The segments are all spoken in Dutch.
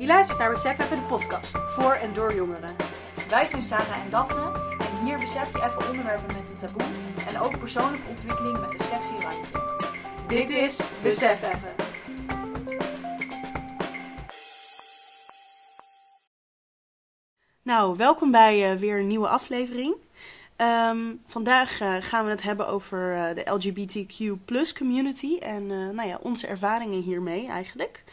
Je luistert naar Besef Even de podcast, voor en door jongeren. Wij zijn Sarah en Daphne en hier besef je even onderwerpen met een taboe en ook persoonlijke ontwikkeling met een sexy randje. Dit is Besef Even. Nou, welkom bij uh, weer een nieuwe aflevering. Um, vandaag uh, gaan we het hebben over uh, de LGBTQ community en nou ja, onze ervaringen hiermee eigenlijk.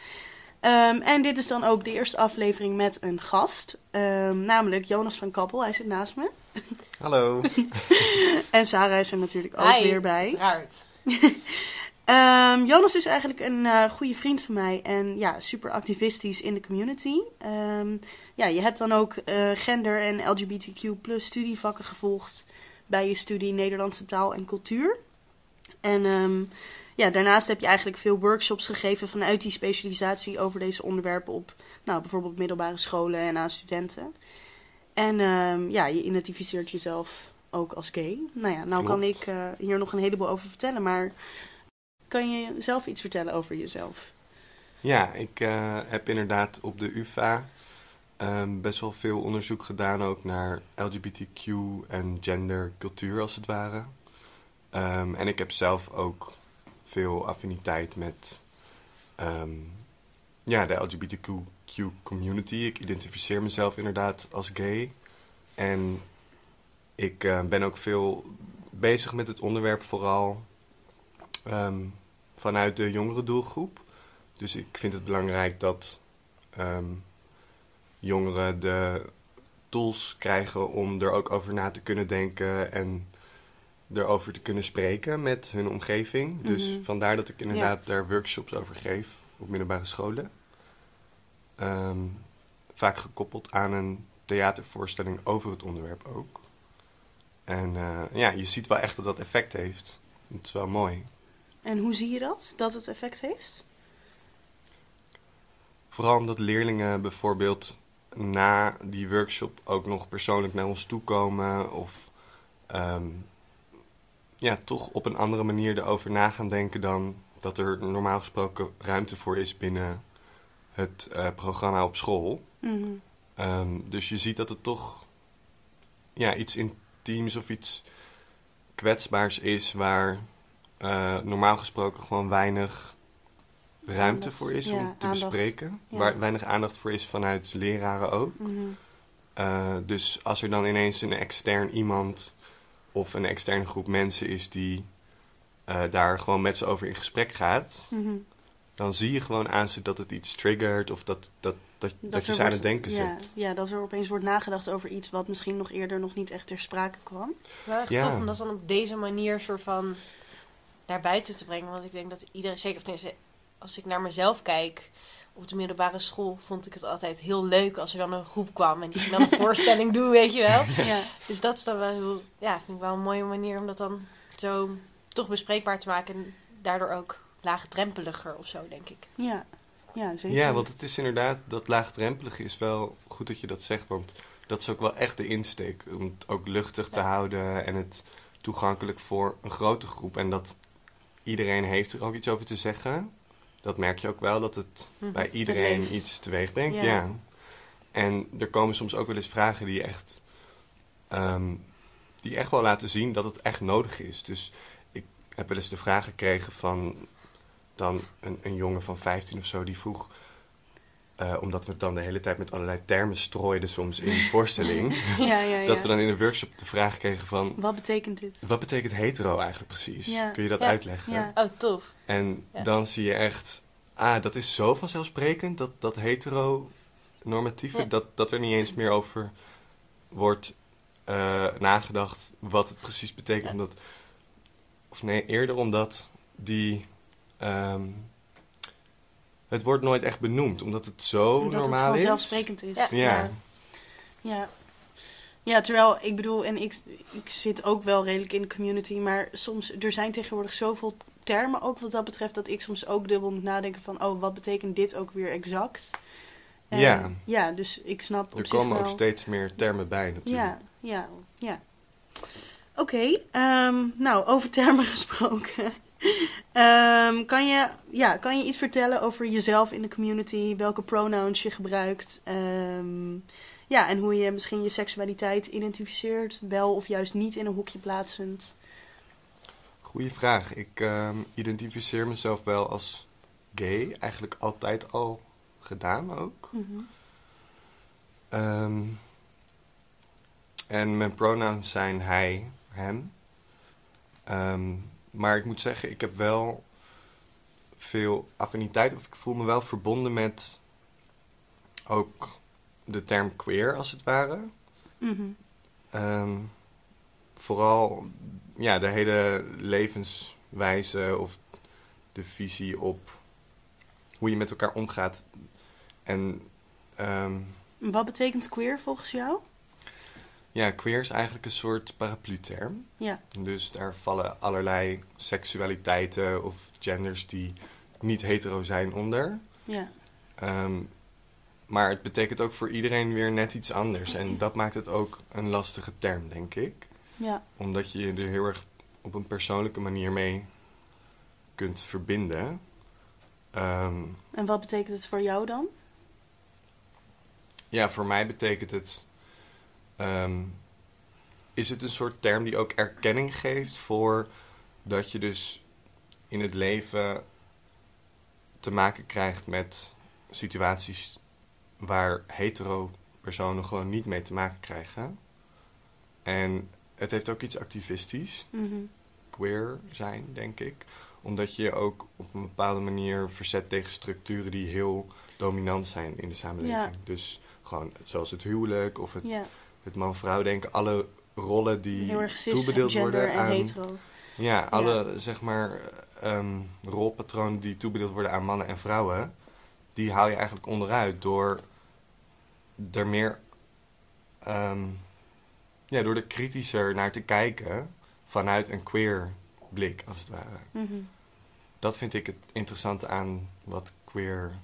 Um, en dit is dan ook de eerste aflevering met een gast, um, namelijk Jonas van Kappel. Hij zit naast me. Hallo. en Sarah is er natuurlijk ook Hi, weer bij. Uiteraard. um, Jonas is eigenlijk een uh, goede vriend van mij en ja, super activistisch in de community. ja, je hebt dan ook uh, gender- en LGBTQ studievakken gevolgd bij je studie Nederlandse taal en cultuur. En ja, daarnaast heb je eigenlijk veel workshops gegeven vanuit die specialisatie over deze onderwerpen op nou, bijvoorbeeld middelbare scholen en aan studenten. En um, ja, je identificeert jezelf ook als gay. Nou ja, nou kan ik uh, hier nog een heleboel over vertellen, maar kan je zelf iets vertellen over jezelf? Ja, ik uh, heb inderdaad op de UvA um, best wel veel onderzoek gedaan ook naar LGBTQ en gender, cultuur als het ware. Um, en ik heb zelf ook veel affiniteit met um, ja, de LGBTQ community. Ik identificeer mezelf inderdaad als gay. En ik uh, ben ook veel bezig met het onderwerp vooral um, vanuit de jongere doelgroep. Dus ik vind het belangrijk dat um, jongeren de tools krijgen om er ook over na te kunnen denken en erover te kunnen spreken met hun omgeving. Mm -hmm. Dus vandaar dat ik inderdaad ja. daar workshops over geef op middelbare scholen. Um, vaak gekoppeld aan een theatervoorstelling over het onderwerp ook. En uh, ja, je ziet wel echt dat dat effect heeft. Het is wel mooi. En hoe zie je dat, dat het effect heeft? Vooral omdat leerlingen bijvoorbeeld na die workshop ook nog persoonlijk naar ons toe komen of um, ja, toch op een andere manier erover na gaan denken dan dat er normaal gesproken ruimte voor is binnen het uh, programma op school. Mm -hmm. um, dus je ziet dat het toch ja, iets intiems of iets kwetsbaars is waar uh, normaal gesproken gewoon weinig ruimte aandacht, voor is ja, om te aandacht. bespreken. Ja. Waar weinig aandacht voor is vanuit leraren ook. Mm -hmm. uh, dus als er dan ineens een extern iemand of een externe groep mensen is die uh, daar gewoon met ze over in gesprek gaat, mm -hmm. dan zie je gewoon aan ze dat het iets triggert of dat, dat, dat, dat, dat je ze aan het denken ja, zet. Ja, dat er opeens wordt nagedacht over iets wat misschien nog eerder nog niet echt ter sprake kwam. Wel echt Ja. tof om dat dan op deze manier soort van naar buiten te brengen. Want ik denk dat iedereen, zeker of als ik naar mezelf kijk, op de middelbare school vond ik het altijd heel leuk als er dan een groep kwam en die ging dan een voorstelling doen, weet je wel. Ja, Dus dat is dan wel heel, ja, vind ik wel een mooie manier om dat dan zo toch bespreekbaar te maken en daardoor ook laagdrempeliger of zo, denk ik. ja, ja zeker. Ja, want het is inderdaad, dat laagdrempelige is wel goed dat je dat zegt, want dat is ook wel echt de insteek. Om het ook luchtig te Ja. houden en het toegankelijk voor een grote groep. En dat iedereen heeft er ook iets over te zeggen. Dat merk je ook wel, dat het Mhm. bij iedereen iets teweeg brengt. Ja. Ja. En er komen soms ook wel eens vragen die echt, ehm, die echt wel laten zien dat het echt nodig is. Dus ik heb wel eens de vraag gekregen van dan een, een jongen van 15 of zo die vroeg. Eh, omdat we het dan de hele tijd met allerlei termen strooiden soms in de voorstelling. Ja, ja, ja. Dat we dan in een workshop de vraag kregen van... Wat betekent dit? Wat betekent hetero eigenlijk precies? Kun je dat uitleggen? Ja. Oh, tof. En dan zie je echt... Ah, dat is zo vanzelfsprekend, dat, dat hetero-normatieve... Dat, dat er niet eens meer over wordt eh, nagedacht wat het precies betekent. Omdat, of nee, eerder omdat die... ehm, het wordt nooit echt benoemd, omdat het zo Omdat het normaal is. vanzelfsprekend is. Ja. Ja. Ja. Ja, terwijl ik bedoel, en ik, ik zit ook wel redelijk in de community, maar soms, er zijn tegenwoordig zoveel termen ook wat dat betreft, dat ik soms ook dubbel moet nadenken van, oh, wat betekent dit ook weer exact? En, Ja. Ja, dus ik snap op Er zich komen wel... ook steeds meer termen bij natuurlijk. Ja, ja, ja. Oké, ehm, nou, over termen gesproken. Ehm, kan, je, ja, kan je iets vertellen over jezelf in de community? Welke pronouns je gebruikt? Ehm, ja, en hoe je misschien je seksualiteit identificeert, wel of juist niet in een hokje plaatsend. Goeie vraag. Ik ehm, identificeer mezelf wel als gay. Eigenlijk altijd al gedaan ook. Mhm. En mijn pronouns zijn hij, hem. Maar ik moet zeggen, ik heb wel veel affiniteit, of ik voel me wel verbonden met ook de term queer, als het ware. Mhm. Ehm, vooral ja, de hele levenswijze of de visie op hoe je met elkaar omgaat. En ehm, Wat betekent queer volgens jou? Ja, queer is eigenlijk een soort paraplu-term. Ja. Dus daar vallen allerlei seksualiteiten of genders die niet hetero zijn onder. Ja. Ehm, maar het betekent ook voor iedereen weer net iets anders. En dat maakt het ook een lastige term, denk ik. Ja. Omdat je je er heel erg op een persoonlijke manier mee kunt verbinden. Ehm, En wat betekent het voor jou dan? ja, voor mij betekent het. Ehm, is het een soort term die ook erkenning geeft voor dat je dus in het leven te maken krijgt met situaties waar hetero personen gewoon niet mee te maken krijgen. En het heeft ook iets activistisch. Mhm. queer zijn, denk ik. Omdat je je ook op een bepaalde manier verzet tegen structuren die heel dominant zijn in de samenleving. Dus gewoon zoals het huwelijk of het, Ja. Het man-vrouw denken. Alle rollen die toebedeeld worden en aan... hetero. Ja, alle zeg maar ehm, rolpatronen die toebedeeld worden aan mannen en vrouwen, die haal je eigenlijk onderuit door er meer, ehm, ja, door er kritischer naar te kijken vanuit een queer blik, als het ware. Mhm. Dat vind ik het interessante aan wat queer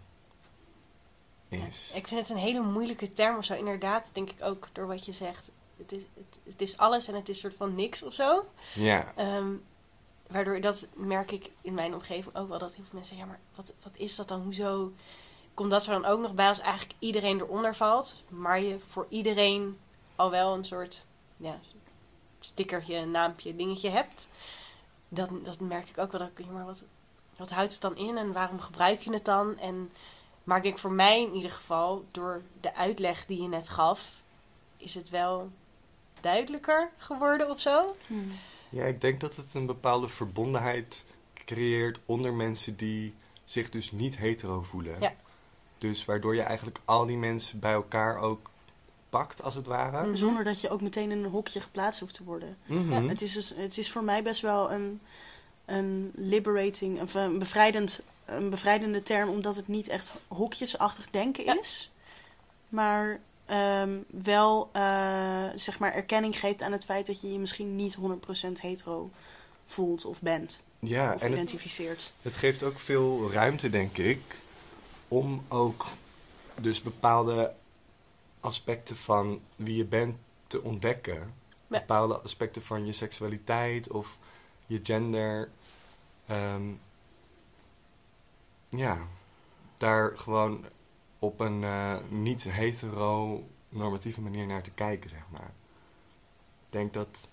is. Ik vind het een hele moeilijke term of zo. Inderdaad, denk ik ook door wat je zegt. Het is, het, het is alles en het is soort van niks of zo. Ja, Ehm, waardoor, dat merk ik in mijn omgeving ook wel, dat heel veel mensen zeggen, ja, maar wat, wat is dat dan? Hoezo komt dat er dan ook nog bij als eigenlijk iedereen eronder valt, maar je voor iedereen al wel een soort ja, stickertje, naampje, dingetje hebt? Dat, dat merk ik ook wel. Dat ik, maar wat, wat houdt het dan in en waarom gebruik je het dan? En, maar ik denk voor mij in ieder geval, door de uitleg die je net gaf, is het wel duidelijker geworden of zo. Mhm. Ja, ik denk dat het een bepaalde verbondenheid creëert onder mensen die zich dus niet hetero voelen. Ja. Dus waardoor je eigenlijk al die mensen bij elkaar ook pakt, als het ware. Mhm. Zonder dat je ook meteen in een hokje geplaatst hoeft te worden. Mhm. Het, is dus, het is voor mij best wel een, een liberating, of een, bevrijdend, een bevrijdende term, omdat het niet echt hokjesachtig denken Ja. is. Maar ehm, wel eh, zeg maar erkenning geeft aan het feit dat je je misschien niet 100% hetero voelt of bent. Ja, of en het, identificeert. het geeft ook veel ruimte, denk ik, om ook dus bepaalde aspecten van wie je bent te ontdekken. Bepaalde aspecten van je seksualiteit of je gender. Ehm, ja, daar gewoon op een eh, niet hetero-normatieve manier naar te kijken, zeg maar. Ik denk dat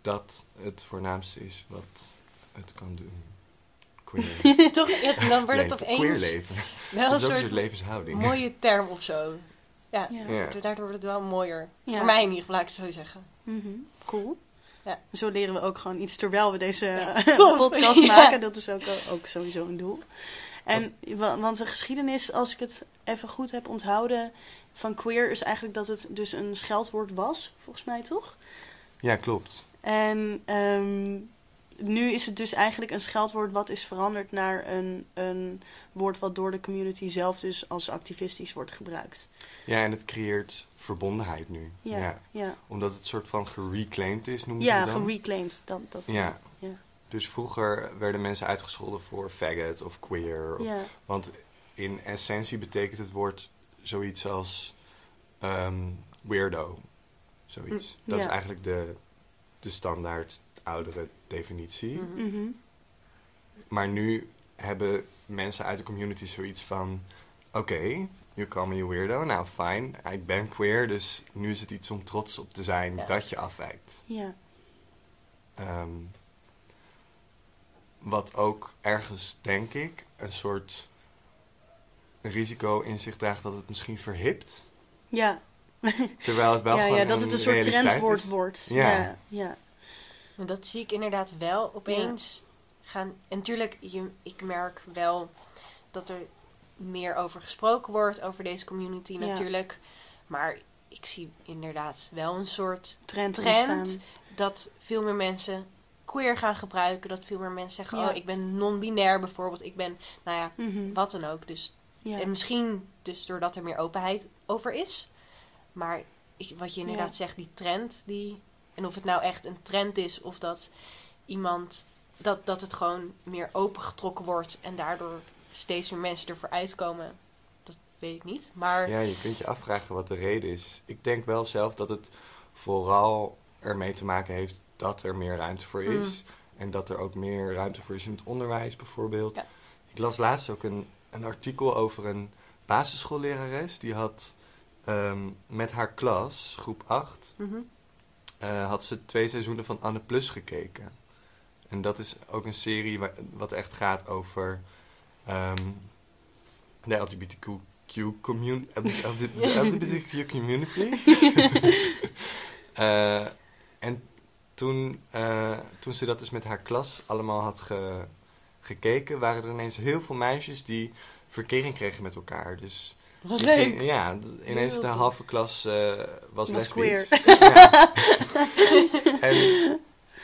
dat het voornaamste is wat het kan doen. Queer. Toch, ja, dan wordt het opeens Queer leven. wel dat een is ook een soort soort levenshouding. mooie term of zo. Ja, Ja. Ja. daardoor wordt het wel mooier. Ja. Voor mij in ieder geval, laat ik het zo zeggen. Mhm, Cool. Ja. Zo leren we ook gewoon iets terwijl we deze Ja, podcast Ja. maken. Dat is ook, ook sowieso een doel. En, wa- want de geschiedenis, als ik het even goed heb onthouden, van queer is eigenlijk dat het dus een scheldwoord was, volgens mij toch? Ja, klopt. En ehm, nu is het dus eigenlijk een scheldwoord wat is veranderd naar een, een woord wat door de community zelf dus als activistisch wordt gebruikt. Ja, en het creëert verbondenheid nu. Ja, ja. ja. Omdat het soort van gereclaimed is, noemen ze het dan. gereclaimed. Dat, dat Ja. Ja. Dus vroeger werden mensen uitgescholden voor faggot of queer. Of, Ja. Want in essentie betekent het woord zoiets als ehm, weirdo. Zoiets. Mm, Dat is ja. eigenlijk de, de standaard oudere definitie. Mhm. Mhm. Maar nu hebben mensen uit de community zoiets van... Oké, you call me a weirdo. Nou, fijn. Ik ben queer, dus nu is het iets om trots op te zijn Ja. dat je afwijkt. Ja. Ehm, wat ook ergens, denk ik, een soort risico in zich draagt dat het misschien verhipt. Ja. Terwijl het wel ja, gewoon ja, dat het een soort trendwoord wordt. Ja. Ja. ja. Dat zie ik inderdaad wel opeens gaan. En natuurlijk, je, ik merk wel dat er meer over gesproken wordt, over deze community Ja. natuurlijk. Maar ik zie inderdaad wel een soort Trend, dat veel meer mensen queer gaan gebruiken. Dat veel meer mensen zeggen, Ja. oh, ik ben non-binair bijvoorbeeld. Ik ben, nou ja, Mhm. wat dan ook. Dus. En misschien dus doordat er meer openheid over is. Maar ik, wat je inderdaad zegt, die trend, die, en of het nou echt een trend is of dat iemand, dat, dat het gewoon meer opengetrokken wordt en daardoor steeds meer mensen ervoor uitkomen, dat weet ik niet. Maar Ja, je kunt je afvragen wat de reden is. Ik denk wel zelf dat het vooral ermee te maken heeft dat er meer ruimte voor is. Mm. En dat er ook meer ruimte voor is in het onderwijs bijvoorbeeld. Ja. Ik las laatst ook een, een artikel over een basisschoollerares. Die had ehm, met haar klas, groep 8, mhm. Eh, had ze twee seizoenen van Anne Plus gekeken. En dat is ook een serie wa- wat echt gaat over ehm, de LGBTQ community. LGBTQ community. Eh, en toen, eh, toen ze dat dus met haar klas allemaal had ge- gekeken, waren er ineens heel veel meisjes die verkering kregen met elkaar. Dus wat je leuk. ging- ja, ineens Heel de halve klas eh, was, Was lesbisch. queer. Ja. en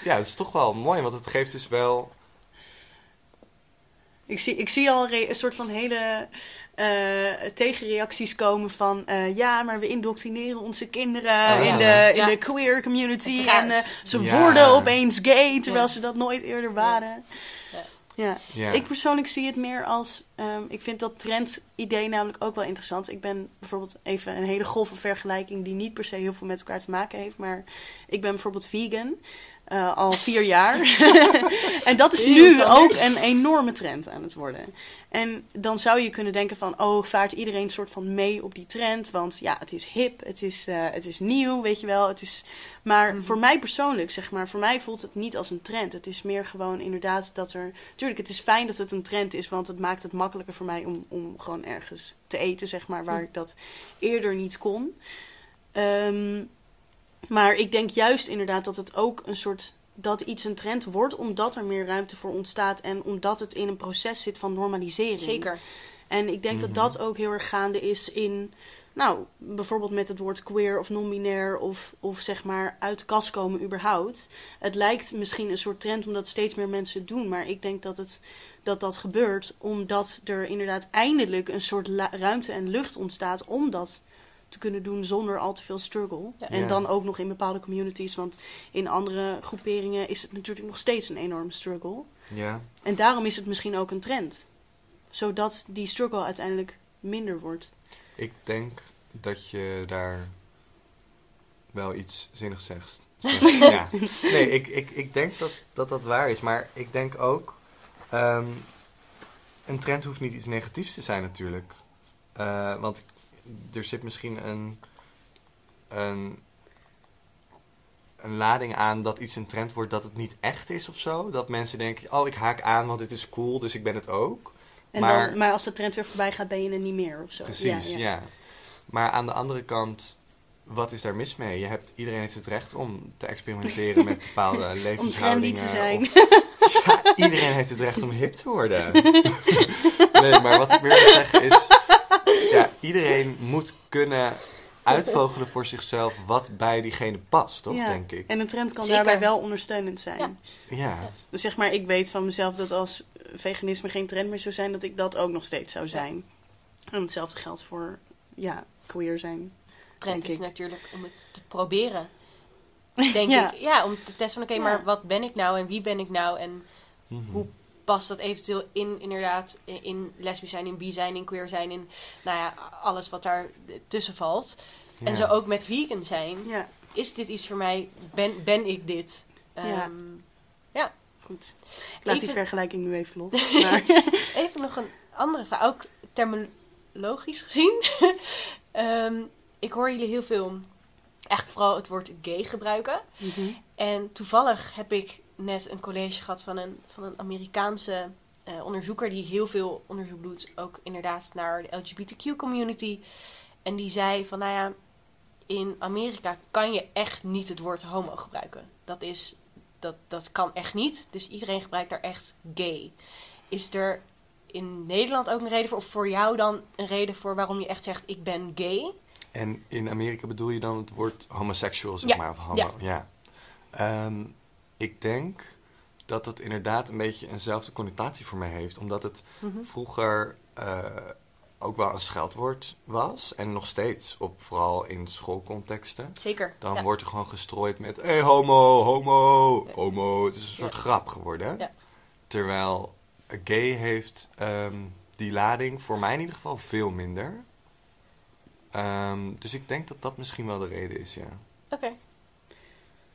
ja, het is toch wel mooi, want het geeft dus wel... Ik zie, ik zie al een soort van hele eh, tegenreacties komen van... eh, ja, maar we indoctrineren onze kinderen Oh, in, ja. de, in de queer community. En ze Ja. worden opeens gay, terwijl Ja. ze dat nooit eerder waren. Ja. Ik persoonlijk zie het meer als... ehm, ik vind dat trend-idee namelijk ook wel interessant. Ik ben bijvoorbeeld even een hele grove vergelijking... die niet per se heel veel met elkaar te maken heeft. Maar ik ben bijvoorbeeld vegan. Eh, al vier jaar. en dat is nu ook een enorme trend aan het worden. En dan zou je kunnen denken van... oh, vaart iedereen soort van mee op die trend? Want ja, het is hip, het is, eh, het is nieuw, weet je wel. Het is... Maar Mhm. voor mij persoonlijk, zeg maar... voor mij voelt het niet als een trend. Het is meer gewoon inderdaad dat er... Tuurlijk, het is fijn dat het een trend is... want het maakt het makkelijker voor mij om, om gewoon ergens te eten, zeg maar... waar Mhm. ik dat eerder niet kon. Ehm, maar ik denk juist inderdaad dat het ook een soort dat iets een trend wordt omdat er meer ruimte voor ontstaat en omdat het in een proces zit van normalisering. Zeker. En ik denk Mhm. dat dat ook heel erg gaande is in, nou, bijvoorbeeld met het woord queer of non-binair of, of zeg maar uit de kast komen überhaupt. Het lijkt misschien een soort trend omdat steeds meer mensen het doen, maar ik denk dat het, dat, dat gebeurt omdat er inderdaad eindelijk een soort ruimte en lucht ontstaat om dat te kunnen doen zonder al te veel struggle. Ja. En Ja. dan ook nog in bepaalde communities, want in andere groeperingen is het natuurlijk nog steeds een enorme struggle. Ja. En daarom is het misschien ook een trend. Zodat die struggle uiteindelijk minder wordt. Ik denk dat je daar wel iets zinnigs zegt. ja. Nee, ik, ik, ik denk dat, dat dat waar is. Maar ik denk ook... ehm, een trend hoeft niet iets negatiefs te zijn natuurlijk. Eh, want er zit misschien een, een, een lading aan dat iets een trend wordt dat het niet echt is of zo. Dat mensen denken, oh ik haak aan want dit is cool, dus ik ben het ook. En Maar- dan, maar als de trend weer voorbij gaat, ben je er niet meer of zo. Precies, ja, Maar aan de andere kant, wat is daar mis mee? Je hebt, iedereen heeft het recht om te experimenteren met bepaalde Om trendy levenshoudingen. te zijn. of- ja, iedereen heeft het recht om hip te worden. nee, maar wat ik meer wil zeggen is... Ja, iedereen moet kunnen uitvogelen voor zichzelf wat bij diegene past, toch? Ja. Denk ik. En een trend kan Zeker. daarbij wel ondersteunend zijn. Ja. Ja, Dus zeg maar, ik weet van mezelf dat als veganisme geen trend meer zou zijn, dat ik dat ook nog steeds zou zijn. En hetzelfde geldt voor, ja, queer zijn. Trend is ik. natuurlijk om het te proberen. Denk Ja. ik. Ja, om te testen van oké, Ja. maar wat ben ik nou en wie ben ik nou en Mhm. Hoe- past dat eventueel in inderdaad in, lesbisch zijn, in bi zijn, in queer zijn, in nou ja, alles wat daar tussen valt. En zo ook met vegan zijn. Ja, Is dit iets voor mij? Ben, ben ik dit? Ja. Ehm, Ja. Goed. Ik laat die vergelijking nu even los. Maar, Even nog een andere vraag, ook terminologisch gezien. Ehm, ik hoor jullie heel veel, eigenlijk vooral het woord gay gebruiken. Mhm. En toevallig heb ik net een college gehad van een, van een Amerikaanse eh, onderzoeker die heel veel onderzoek doet, ook inderdaad naar de LGBTQ community. En die zei van, nou ja, in Amerika kan je echt niet het woord homo gebruiken. Dat is, dat, dat kan echt niet. Dus iedereen gebruikt daar echt gay. Is er in Nederland ook een reden voor, of voor jou dan een reden voor waarom je echt zegt ik ben gay? En in Amerika bedoel je dan het woord homoseksueel, zeg Ja, maar, of homo? ja. Ja. Ehm, ik denk dat het inderdaad een beetje eenzelfde connotatie voor mij heeft. Omdat het Mhm. vroeger eh, ook wel een scheldwoord was. En nog steeds, op, vooral in schoolcontexten. Zeker. Dan ja. wordt er gewoon gestrooid met... Hé, hey, homo, homo, homo. Het is een soort Ja. grap geworden. Ja. Terwijl gay heeft ehm, die lading voor mij in ieder geval veel minder. Ehm, dus ik denk dat dat misschien wel de reden is, ja. Oké.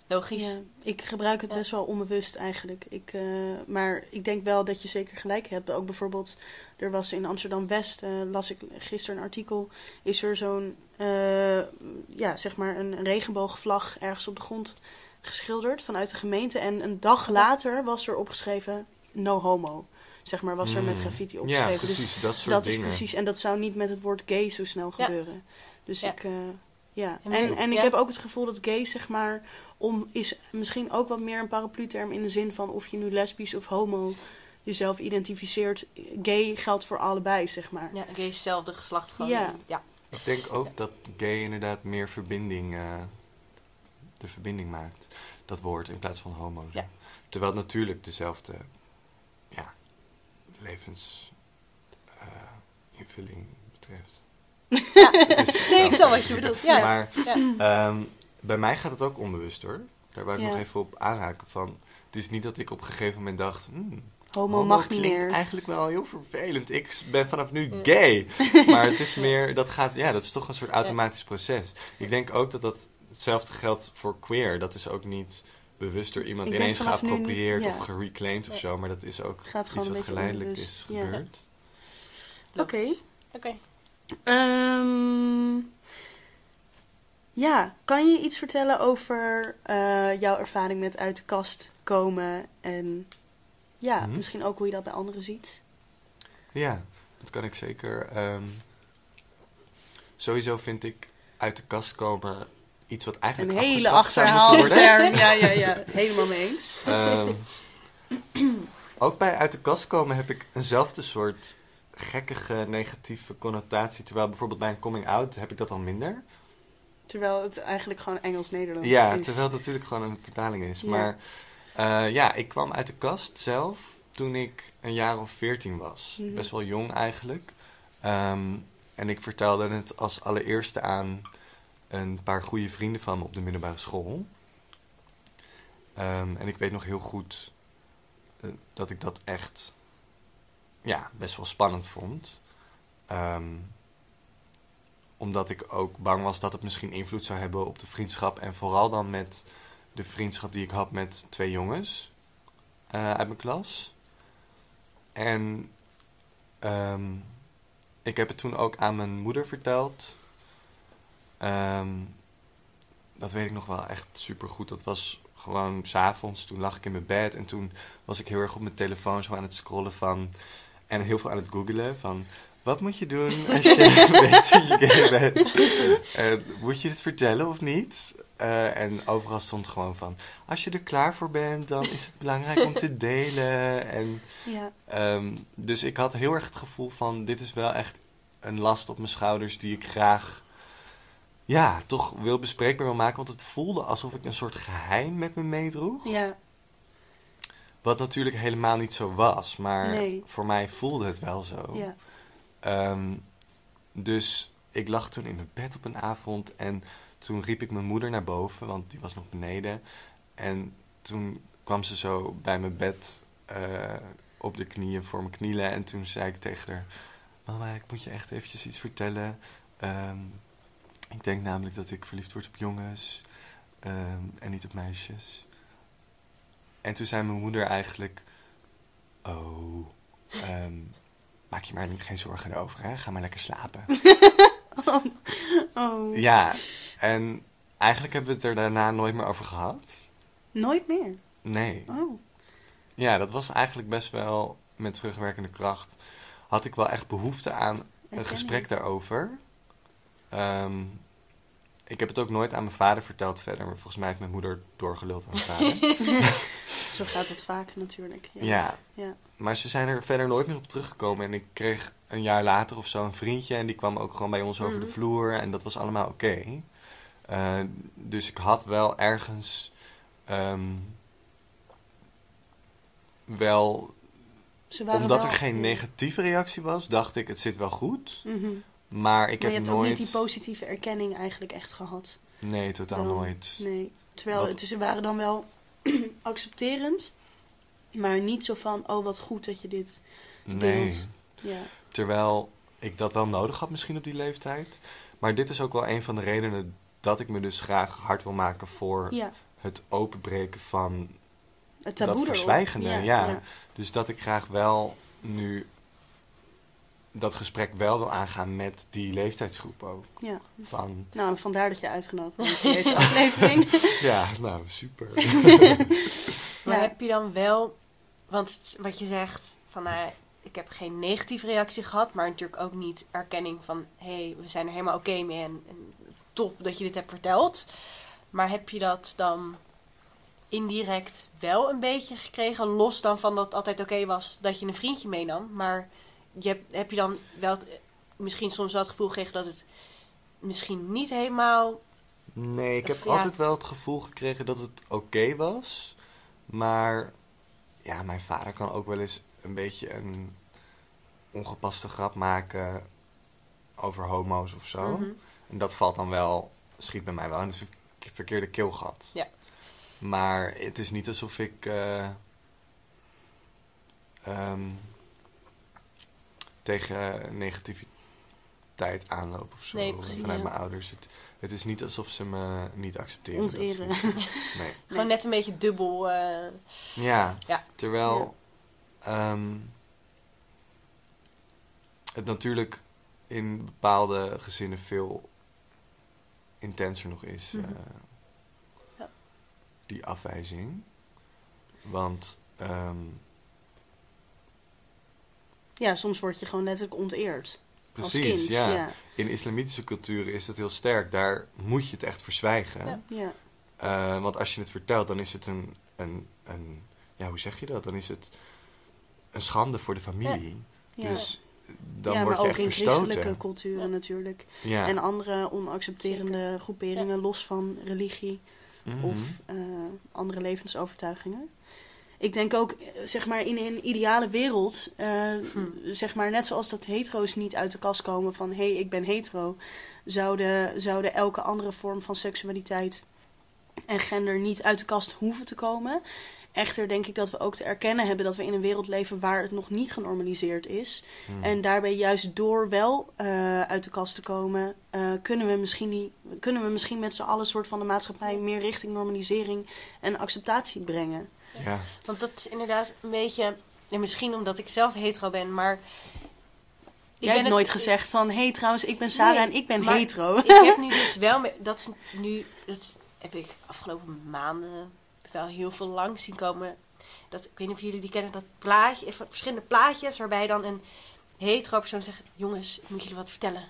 Logisch. Ja, ik gebruik het Ja. best wel onbewust eigenlijk. Ik, eh, maar ik denk wel dat je zeker gelijk hebt. Ook bijvoorbeeld, er was in Amsterdam-West, eh, las ik gisteren een artikel, is er zo'n, eh, ja, zeg maar een regenboogvlag ergens op de grond geschilderd vanuit de gemeente. En een dag later was er opgeschreven, no homo. Zeg maar, was er met Mm. graffiti Ja, opgeschreven. dus precies, dat soort dat dingen. is precies. En dat zou niet met het woord gay zo snel Ja. gebeuren. Dus Ja. ik, eh, ja. En- En, ik ja. heb ook het gevoel dat gay, zeg maar, om, is misschien ook wat meer een paraplu-term in de zin van of je nu lesbisch of homo jezelf identificeert. Gay geldt voor allebei, zeg maar. Ja, gay is hetzelfde geslacht gewoon. Ja. ja. Ik denk ook dat gay inderdaad meer verbinding, eh, de verbinding maakt. Dat woord in plaats van homo. Ja. Terwijl het natuurlijk dezelfde ja, levensinvulling invulling betreft. Ja. Is Nee, ik snap wat je bedoelt. Ja. Maar Ja. ehm, bij mij gaat het ook onbewust hoor. Daar wou ik Ja. nog even op aanhaken van. Het is niet dat ik op een gegeven moment dacht... Hmm, Homo, mag niet meer. eigenlijk wel heel vervelend. Ik ben vanaf nu gay. maar het is meer, dat gaat, ja, dat is toch een soort automatisch proces. Ik denk ook dat dat hetzelfde geldt voor queer. Dat is ook niet bewust door iemand Ik ineens nu geappropriëerd ja. of gereclaimed of zo. Maar dat is ook Gaat iets wat geleidelijk onbewust. is Ja. gebeurd. Oké. Oké. Ehm, ja, kan je iets vertellen over eh, jouw ervaring met uit de kast komen? En ja, Mhm. misschien ook hoe je dat bij anderen ziet. Ja, dat kan ik zeker. Ehm, sowieso vind ik uit de kast komen iets wat Een eigenlijk hele zou moeten achterhaalde term. Ja, ja, ja. Helemaal mee eens. Ehm, ook bij uit de kast komen heb ik eenzelfde soort gekkige negatieve connotatie. Terwijl bijvoorbeeld bij een coming out heb ik dat al minder. Terwijl het eigenlijk gewoon Engels-Nederlands Ja, is. terwijl het natuurlijk gewoon een vertaling is. Ja. Maar eh, ja, ik kwam uit de kast zelf toen ik een jaar of veertien was. Mhm. Best wel jong eigenlijk. Ehm, en ik vertelde het als allereerste aan een paar goede vrienden van me op de middelbare school. Ehm, en ik weet nog heel goed eh, dat ik dat echt ja, best wel spannend vond. Ehm, omdat ik ook bang was dat het misschien invloed zou hebben op de vriendschap. En vooral dan met de vriendschap die ik had met twee jongens eh, uit mijn klas. En ehm, ik heb het toen ook aan mijn moeder verteld. Ehm, dat weet ik nog wel echt super goed. Dat was gewoon s'avonds. Toen lag ik in mijn bed en toen was ik heel erg op mijn telefoon zo aan het scrollen van. En heel veel aan het googelen van. Wat moet je doen als je weet dat je gay bent? Eh, moet je het vertellen of niet? Eh, en overal stond gewoon van... Als je er klaar voor bent, dan is het belangrijk om te delen. En, Ja. ehm, dus ik had heel erg het gevoel van... Dit is wel echt een last op mijn schouders die ik graag... Ja, toch wil bespreekbaar wil maken. Want het voelde alsof ik een soort geheim met me meedroeg. ja, Wat natuurlijk helemaal niet zo was. Maar Nee. voor mij voelde het wel zo. ja. Ehm, dus ik lag toen in mijn bed op een avond en toen riep ik mijn moeder naar boven, want die was nog beneden. En toen kwam ze zo bij mijn bed eh, op de knieën voor me knielen en toen zei ik tegen haar, mama, ik moet je echt eventjes iets vertellen. Ehm, ik denk namelijk dat ik verliefd word op jongens ehm, en niet op meisjes. En toen zei mijn moeder eigenlijk... Oh, ehm, maak je maar geen zorgen erover, hè? Ga maar lekker slapen. Oh. ja, en eigenlijk hebben we het er daarna nooit meer over gehad. Nooit meer. Nee. Oh. Ja, dat was eigenlijk best wel met terugwerkende kracht. Had ik wel echt behoefte aan een gesprek daarover. Ehm, ik heb het ook nooit aan mijn vader verteld verder. Maar volgens mij heeft mijn moeder doorgeluld aan mijn vader. Zo gaat het vaak natuurlijk. Ja. ja. Ja. Maar ze zijn er verder nooit meer op teruggekomen. En ik kreeg een jaar later of zo een vriendje. En die kwam ook gewoon bij ons over de Mhm. vloer. En dat was allemaal oké. Eh, dus ik had wel ergens... ehm, wel Ze waren Omdat wel- er geen negatieve reactie was, dacht ik het zit wel goed. Mhm. Maar ik maar je heb hebt nooit... ook niet die positieve erkenning eigenlijk echt gehad. Nee, totaal Dan- nooit. Nee. Terwijl Wat- het, ze waren dan wel accepterend. Maar niet zo van, oh wat goed dat je dit Nee. deelt. Ja. Terwijl ik dat wel nodig had misschien op die leeftijd. Maar dit is ook wel een van de redenen dat ik me dus graag hard wil maken voor ja. het openbreken van... Het taboe Dat verzwijgende, ja. ja. Dus dat ik graag wel nu dat gesprek wel wil aangaan met die leeftijdsgroep ook. Ja. Van, Nou, vandaar dat je uitgenodigd bent in deze aflevering. ja, nou, super. Maar Ja. heb je dan wel, want wat je zegt, van nou, ik heb geen negatieve reactie gehad, maar natuurlijk ook niet erkenning van hé, hey, we zijn er helemaal oké mee en, en top dat je dit hebt verteld. Maar heb je dat dan indirect wel een beetje gekregen, los dan van dat het altijd oké was dat je een vriendje meenam, maar je heb je dan wel het- misschien soms wel het gevoel gekregen dat het misschien niet helemaal Nee, ik heb ja. altijd wel het gevoel gekregen dat het oké was. Maar ja, mijn vader kan ook wel eens een beetje een ongepaste grap maken over homo's of zo. Mhm. En dat valt dan wel, schiet bij mij wel in het ver- verkeerde keelgat. Ja. Maar het is niet alsof ik ehm, tegen negativiteit aanloop of zo. Nee, precies, vanuit ja. mijn ouders. Het, het is niet alsof ze me niet accepteren. ze- Nee. gewoon net een beetje dubbel. eh, Ja, Ja. terwijl ehm, het natuurlijk in bepaalde gezinnen veel intenser nog is, Mhm. eh, Ja. die afwijzing. Want ehm, Ja, soms word je gewoon letterlijk onteerd. precies, als kind. ja. ja. In islamitische culturen is dat heel sterk. Daar moet je het echt verzwijgen. Ja. ja. Eh, want als je het vertelt, dan is het een, een, een... Ja, hoe zeg je dat? Dan is het een schande voor de familie. Ja. Dus dan ja, word maar je ook echt in christelijke verstoten. culturen Ja. natuurlijk. Ja. En andere onaccepterende groeperingen, los van religie Mhm. of eh, andere levensovertuigingen. Ik denk ook, eh, zeg maar, in een ideale wereld, eh, Hm. zeg maar, net zoals dat hetero's niet uit de kast komen van hé, hey, ik ben hetero, zouden, zouden elke andere vorm van seksualiteit en gender niet uit de kast hoeven te komen. Echter denk ik dat we ook te erkennen hebben dat we in een wereld leven waar het nog niet genormaliseerd is. Mhm. En daarbij juist door wel eh, uit de kast te komen, eh, kunnen, we misschien die, kunnen we misschien met z'n allen soort van de maatschappij meer richting normalisering en acceptatie brengen. Ja. Want dat is inderdaad een beetje... En misschien omdat ik zelf hetero ben, maar... Ik Jij hebt het- nooit gezegd van, hé hey, trouwens, ik ben Sarah Nee, en ik ben hetero. Ik heb nu dus wel... Dat is nu... Dat heb ik afgelopen maanden wel heel veel lang zien komen. Dat, ik weet niet of jullie die kennen, dat plaatje... Verschillende plaatjes waarbij dan een hetero persoon zegt... Jongens, ik moet jullie wat vertellen.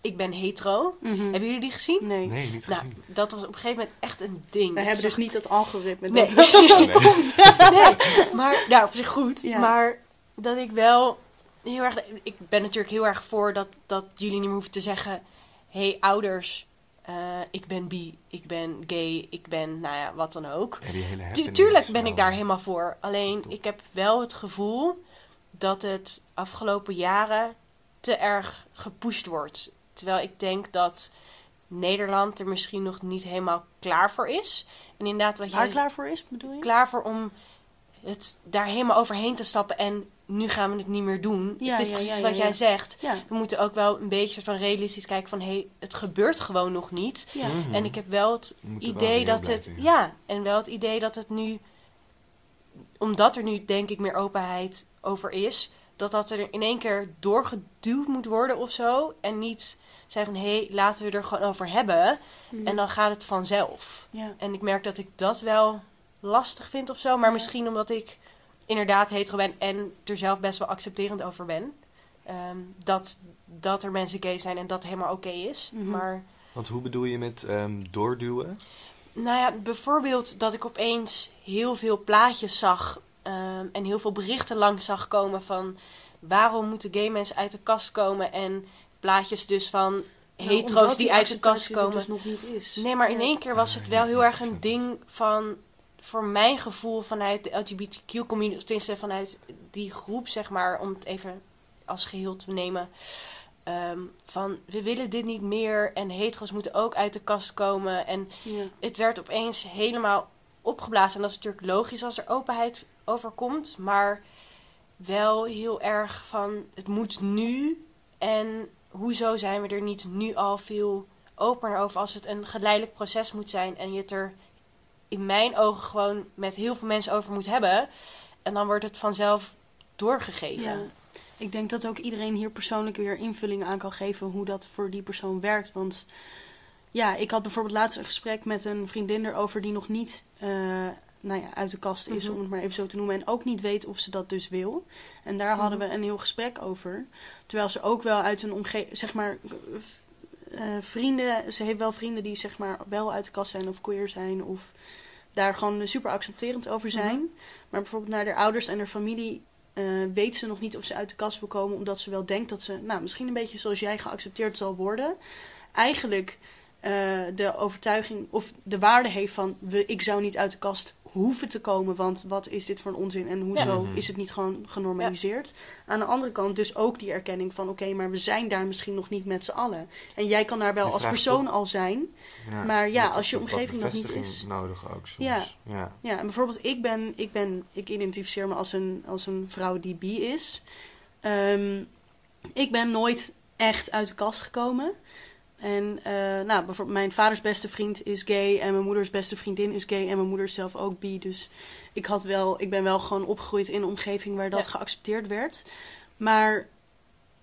Ik ben hetero. Mhm. Hebben jullie die gezien? Nee. Nee, niet Nou, dat was op een gegeven moment echt een ding. We hebben dus niet dat algoritme. Nee. Dat Nee. komt. nee, maar nou, op zich goed. Ja. Maar dat ik wel heel erg. Ik ben natuurlijk heel erg voor dat, dat jullie niet meer hoeven te zeggen: hé, hey, ouders, eh, ik ben bi, ik ben gay, ik ben, nou ja, wat dan ook. Ja, die hele Tu- tuurlijk ben ik daar helemaal voor. Alleen ik heb wel het gevoel dat het afgelopen jaren te erg gepusht wordt. Terwijl ik denk dat Nederland er misschien nog niet helemaal klaar voor is. En inderdaad, wat Waar klaar voor is, bedoel je? klaar voor om het daar helemaal overheen te stappen en nu gaan we het niet meer doen. Ja, het is ja, precies ja, wat ja, jij zegt. Ja. We moeten ook wel een beetje van realistisch kijken van hé, hey, het gebeurt gewoon nog niet. Ja. Mhm. En ik heb wel het wel idee dat het blijven, ja, en wel het idee dat het nu omdat er nu denk ik meer openheid over is, dat dat er in één keer doorgeduwd moet worden of zo. En niet zijn van hé, hey, laten we er gewoon over hebben. Mhm. En dan gaat het vanzelf. Ja. En ik merk dat ik dat wel lastig vind of zo. Maar misschien omdat ik inderdaad hetero ben en er zelf best wel accepterend over ben. Ehm, dat, dat er mensen gay zijn en dat helemaal oké is. Mhm. Maar Want hoe bedoel je met ehm, doorduwen? nou ja, bijvoorbeeld dat ik opeens heel veel plaatjes zag ehm, en heel veel berichten langs zag komen van waarom moeten gay mensen uit de kast komen en plaatjes dus van Nou, hetero's die uit de kast er komen. dus nog niet is. Nee, maar in Ja. één keer was het wel heel erg een ding van, voor mijn gevoel, vanuit de LGBTQ-community, of tenminste vanuit die groep, zeg maar, om het even als geheel te nemen. ehm, van we willen dit niet meer en hetero's moeten ook uit de kast komen. En Ja. het werd opeens helemaal opgeblazen. En dat is natuurlijk logisch als er openheid over komt. Maar wel heel erg van het moet nu. En hoezo zijn we er niet nu al veel opener over als het een geleidelijk proces moet zijn. En je het er in mijn ogen gewoon met heel veel mensen over moet hebben. En dan wordt het vanzelf doorgegeven. Ja. Ik denk dat ook iedereen hier persoonlijk weer invulling aan kan geven hoe dat voor die persoon werkt. Want ja, ik had bijvoorbeeld laatst een gesprek met een vriendin erover die nog niet eh, nou ja, uit de kast is, Mhm. om het maar even zo te noemen. En ook niet weet of ze dat dus wil. En daar hadden Mhm. we een heel gesprek over. Terwijl ze ook wel uit een omgeving, zeg maar, eh, vrienden, ze heeft wel vrienden die zeg maar wel uit de kast zijn of queer zijn of daar gewoon super accepterend over zijn. Mhm. Maar bijvoorbeeld naar haar ouders en haar familie eh, weet ze nog niet of ze uit de kast wil komen, omdat ze wel denkt dat ze, nou, misschien een beetje zoals jij geaccepteerd zal worden. Eigenlijk eh, de overtuiging of de waarde heeft van, we, ik zou niet uit de kast hoeven te komen, want wat is dit voor een onzin en hoezo Ja. Is het niet gewoon genormaliseerd? Aan de andere kant dus ook die erkenning van, oké, maar we zijn daar misschien nog niet met z'n allen. En jij kan daar wel als persoon toch- al zijn. Ja, Maar ja, als je omgeving dat niet is. nodig ook soms. Ja. ja. Ja, en bijvoorbeeld ik ben, ik ben, ik identificeer me als een, als een vrouw die bi is. Ehm, ik ben nooit echt uit de kast gekomen. En eh, nou, bijvoorbeeld mijn vaders beste vriend is gay en mijn moeders beste vriendin is gay en mijn moeder is zelf ook bi. Dus ik, had wel, ik ben wel gewoon opgegroeid in een omgeving waar dat Ja. geaccepteerd werd. Maar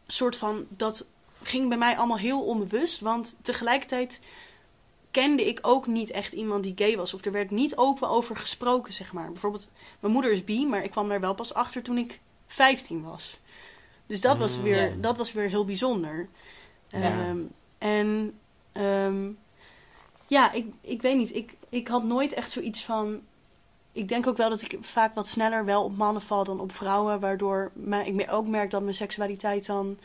soort van, dat ging bij mij allemaal heel onbewust. Want tegelijkertijd kende ik ook niet echt iemand die gay was. Of er werd niet open over gesproken, zeg maar. Bijvoorbeeld, mijn moeder is bi, maar ik kwam daar wel pas achter toen ik 15 was. Dus dat was Mm. weer, Ja. dat was weer heel bijzonder. Ja. Ehm, en ehm, ja, ik, ik weet niet. Ik, ik had nooit echt zoiets van. Ik denk ook wel dat ik vaak wat sneller wel op mannen val dan op vrouwen. Waardoor mij, ik ook merk dat mijn seksualiteit dan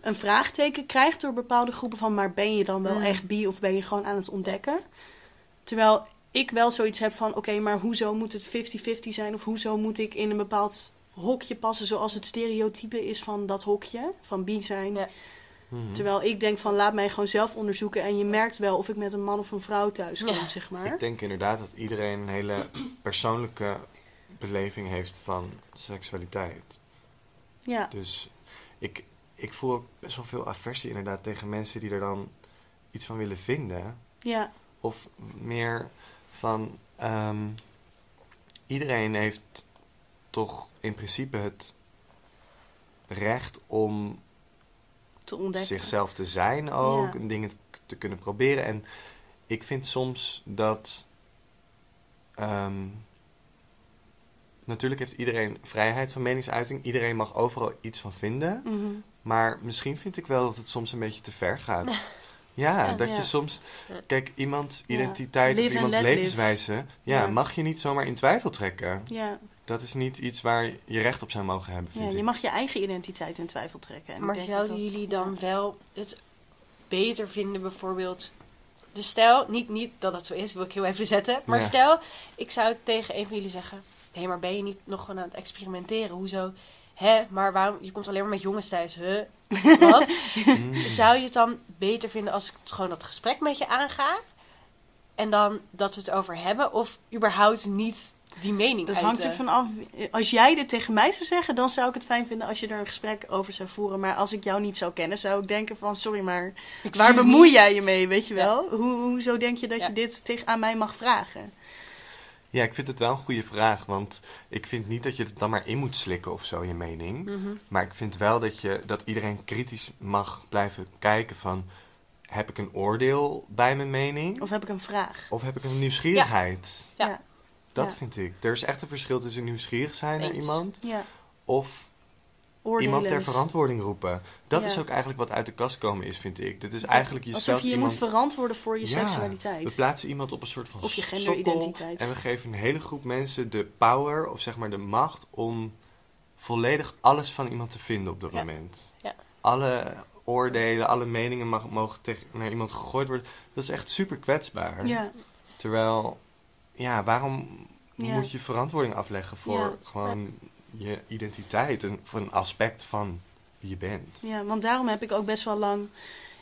een vraagteken krijgt door bepaalde groepen van. Maar ben je dan wel Mm. echt bi of ben je gewoon aan het ontdekken? Terwijl ik wel zoiets heb van: oké, maar hoezo moet het 50-50 zijn? Of hoezo moet ik in een bepaald hokje passen zoals het stereotype is van dat hokje? Van bi zijn. Ja. Mhm. Terwijl ik denk van laat mij gewoon zelf onderzoeken. En je merkt wel of ik met een man of een vrouw thuis kom, Ja. zeg maar. Ik denk inderdaad dat iedereen een hele persoonlijke beleving heeft van seksualiteit. Ja, Dus ik, ik voel ook best wel veel aversie inderdaad tegen mensen die er dan iets van willen vinden. ja, Of meer van ehm, iedereen heeft toch in principe het recht om te ontdekken. zichzelf te zijn ook Ja. en dingen te kunnen proberen. En ik vind soms dat. ehm, natuurlijk heeft iedereen vrijheid van meningsuiting. Iedereen mag overal iets van vinden. Mhm. Maar misschien vind ik wel dat het soms een beetje te ver gaat. Ja, Ja. dat Ja. je soms... Ja. Kijk, iemands Ja. identiteit Live of and iemands levenswijze... Ja, Ja. mag je niet zomaar in twijfel trekken. ja, Dat is niet iets waar je recht op zou mogen hebben, ja, vind je ik. mag je eigen identiteit in twijfel trekken. En ik Maar zouden dat dat- jullie dan ja. wel het beter vinden, bijvoorbeeld? De stel, niet, niet dat dat zo is, wil ik heel even zetten. Maar Ja. stel, ik zou tegen een van jullie zeggen: Hé, maar ben je niet nog gewoon aan het experimenteren? Hoezo? Hè, maar waarom? Je komt alleen maar met jongens thuis. Huh? Wat? Mm. Zou je het dan beter vinden als ik gewoon dat gesprek met je aanga? En dan dat we het over hebben? Of überhaupt niet die mening Dat uiten? hangt er vanaf. Als jij dit tegen mij zou zeggen, dan zou ik het fijn vinden als je er een gesprek over zou voeren. Maar als ik jou niet zou kennen, zou ik denken van, sorry, maar Excuse waar me. bemoei jij je mee, weet je Ja. wel? Hoe, hoezo denk je dat Ja. je dit tegen, aan mij mag vragen? Ja, ik vind het wel een goede vraag, want ik vind niet dat je het dan maar in moet slikken of zo, je mening. Mhm. Maar ik vind wel dat, je, dat iedereen kritisch mag blijven kijken van... Heb ik een oordeel bij mijn mening? Of heb ik een vraag? Of heb ik een nieuwsgierigheid? Ja. Dat Ja. vind ik. Er is echt een verschil tussen nieuwsgierig zijn naar iemand... Ja. of iemand ter verantwoording roepen. Dat Ja. is ook eigenlijk wat uit de kast komen is, vind ik. Dit is eigenlijk jezelf Alsof je je iemand... moet verantwoorden voor je seksualiteit. We plaatsen iemand op een soort van Of je genderidentiteit. En we geven een hele groep mensen de power, of zeg maar de macht, om volledig alles van iemand te vinden op dat moment. Ja. Alle oordelen, alle meningen mag, mogen tegen, naar iemand gegooid worden. Dat is echt super kwetsbaar. Ja, Terwijl, ja, waarom Ja. moet je verantwoording afleggen voor Ja. gewoon je identiteit en voor een aspect van wie je bent? ja, want daarom heb ik ook best wel lang...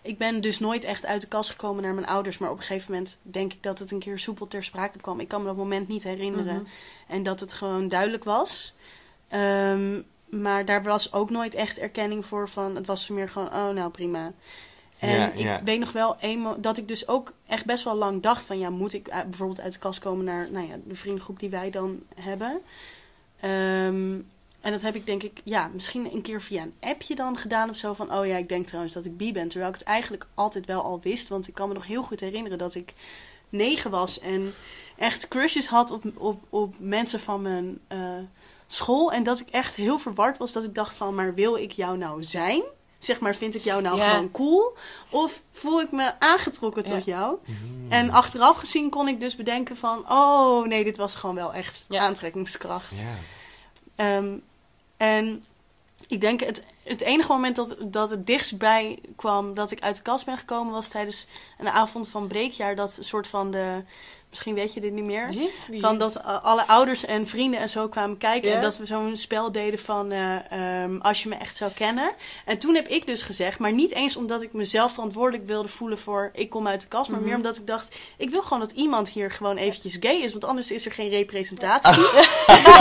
Ik ben dus nooit echt uit de kast gekomen naar mijn ouders. Maar op een gegeven moment denk ik dat het een keer soepel ter sprake kwam. Ik kan me dat moment niet herinneren. Mhm. En dat het gewoon duidelijk was. Ehm, maar daar was ook nooit echt erkenning voor van... Het was meer gewoon, oh nou prima. En Ja, ik ja. weet nog wel eenmaal dat ik dus ook echt best wel lang dacht van... Ja, moet ik bijvoorbeeld uit de kast komen naar nou ja, de vriendengroep die wij dan hebben? Ehm, en dat heb ik denk ik, ja, misschien een keer via een appje dan gedaan of zo. Van, oh ja, ik denk trouwens dat ik bi ben. Terwijl ik het eigenlijk altijd wel al wist. Want ik kan me nog heel goed herinneren dat ik negen was. En echt crushes had op, op, op mensen van mijn eh, school. En dat ik echt heel verward was. Dat ik dacht van, maar wil ik jou nou zijn? Zeg maar, vind ik jou nou Ja. gewoon cool? Of voel ik me aangetrokken tot jou? Hmm. En achteraf gezien kon ik dus bedenken van... Oh, nee, dit was gewoon wel echt Ja. aantrekkingskracht. Ja. Ehm, en ik denk het, het enige moment dat, dat het dichtstbij kwam dat ik uit de kast ben gekomen was tijdens een avond van breekjaar. Dat soort van de, misschien weet je dit niet meer. Van dat uh, alle ouders en vrienden en zo kwamen kijken. Ja? En dat we zo'n spel deden van eh, ehm, als je me echt zou kennen. En toen heb ik dus gezegd, maar niet eens omdat ik mezelf verantwoordelijk wilde voelen voor ik kom uit de kast. Maar Mhm. meer omdat ik dacht, ik wil gewoon dat iemand hier gewoon eventjes gay is. Want anders is er geen representatie.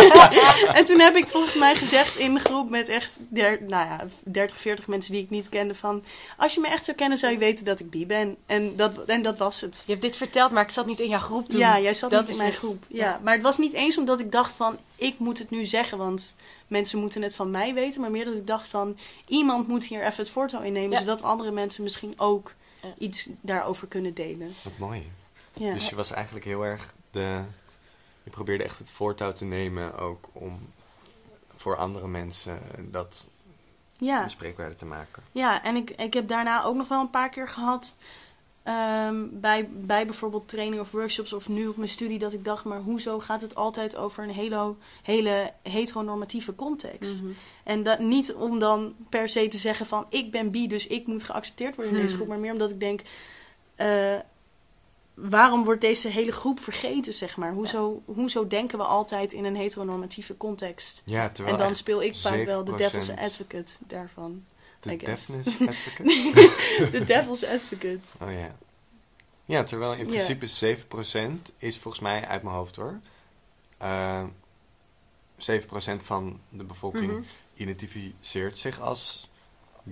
en toen heb ik volgens mij gezegd in een groep met echt der, nou ja, 30, 40 mensen die ik niet kende van... Als je me echt zou kennen zou je weten dat ik bi ben. En dat, en dat was het. Je hebt dit verteld, maar ik zat niet in jouw groep toen. Ja, jij zat Dat niet in mijn het. groep. Ja. Ja. Maar het was niet eens omdat ik dacht van, ik moet het nu zeggen, want mensen moeten het van mij weten. Maar meer dat ik dacht van, iemand moet hier even het voortouw innemen, Ja. zodat andere mensen misschien ook Ja. iets daarover kunnen delen. Wat mooi. Ja, Dus je was eigenlijk heel erg de. Je probeerde echt het voortouw te nemen ook om voor andere mensen dat ja. bespreekbaar te maken. ja en ik, ik heb daarna ook nog wel een paar keer gehad, ehm, bij, bij bijvoorbeeld training of workshops of nu op mijn studie, dat ik dacht, maar hoezo gaat het altijd over een hele, hele heteronormatieve context? Mhm. En dat niet om dan per se te zeggen van ik ben bi, dus ik moet geaccepteerd worden in deze Hmm. groep. Maar meer omdat ik denk, eh, waarom wordt deze hele groep vergeten, zeg maar? Hoezo, hoezo denken we altijd in een heteronormatieve context? Ja, en dan speel ik vaak wel de 7% devil's advocate daarvan. De deafness advocate. De devil's advocate. oh ja. Ja, terwijl in principe 7% is volgens mij uit mijn hoofd hoor. eh 7% van de bevolking Mhm. identificeert zich als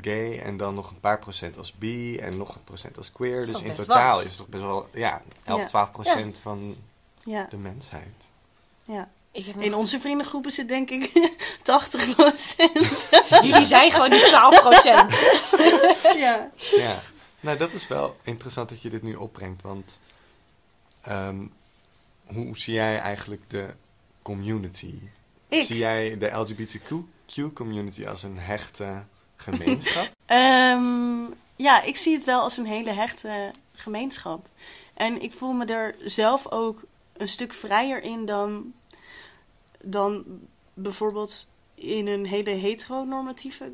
gay en dan nog een paar procent als bi en nog een procent als queer. Dus in totaal wat? is het toch best wel ja, 11, Ja. 12 procent van Ja, de mensheid. ja. In onze vriendengroepen zit denk ik 80 procent. Jullie zijn gewoon die 12%. ja. Ja, nou dat is wel interessant dat je dit nu opbrengt, want ehm, hoe zie jij eigenlijk de community? Ik. Zie jij de LGBTQ community als een hechte gemeenschap? Ehm, ja, ik zie het wel als een hele hechte gemeenschap. En ik voel me er zelf ook een stuk vrijer in dan, dan bijvoorbeeld in een hele heteronormatieve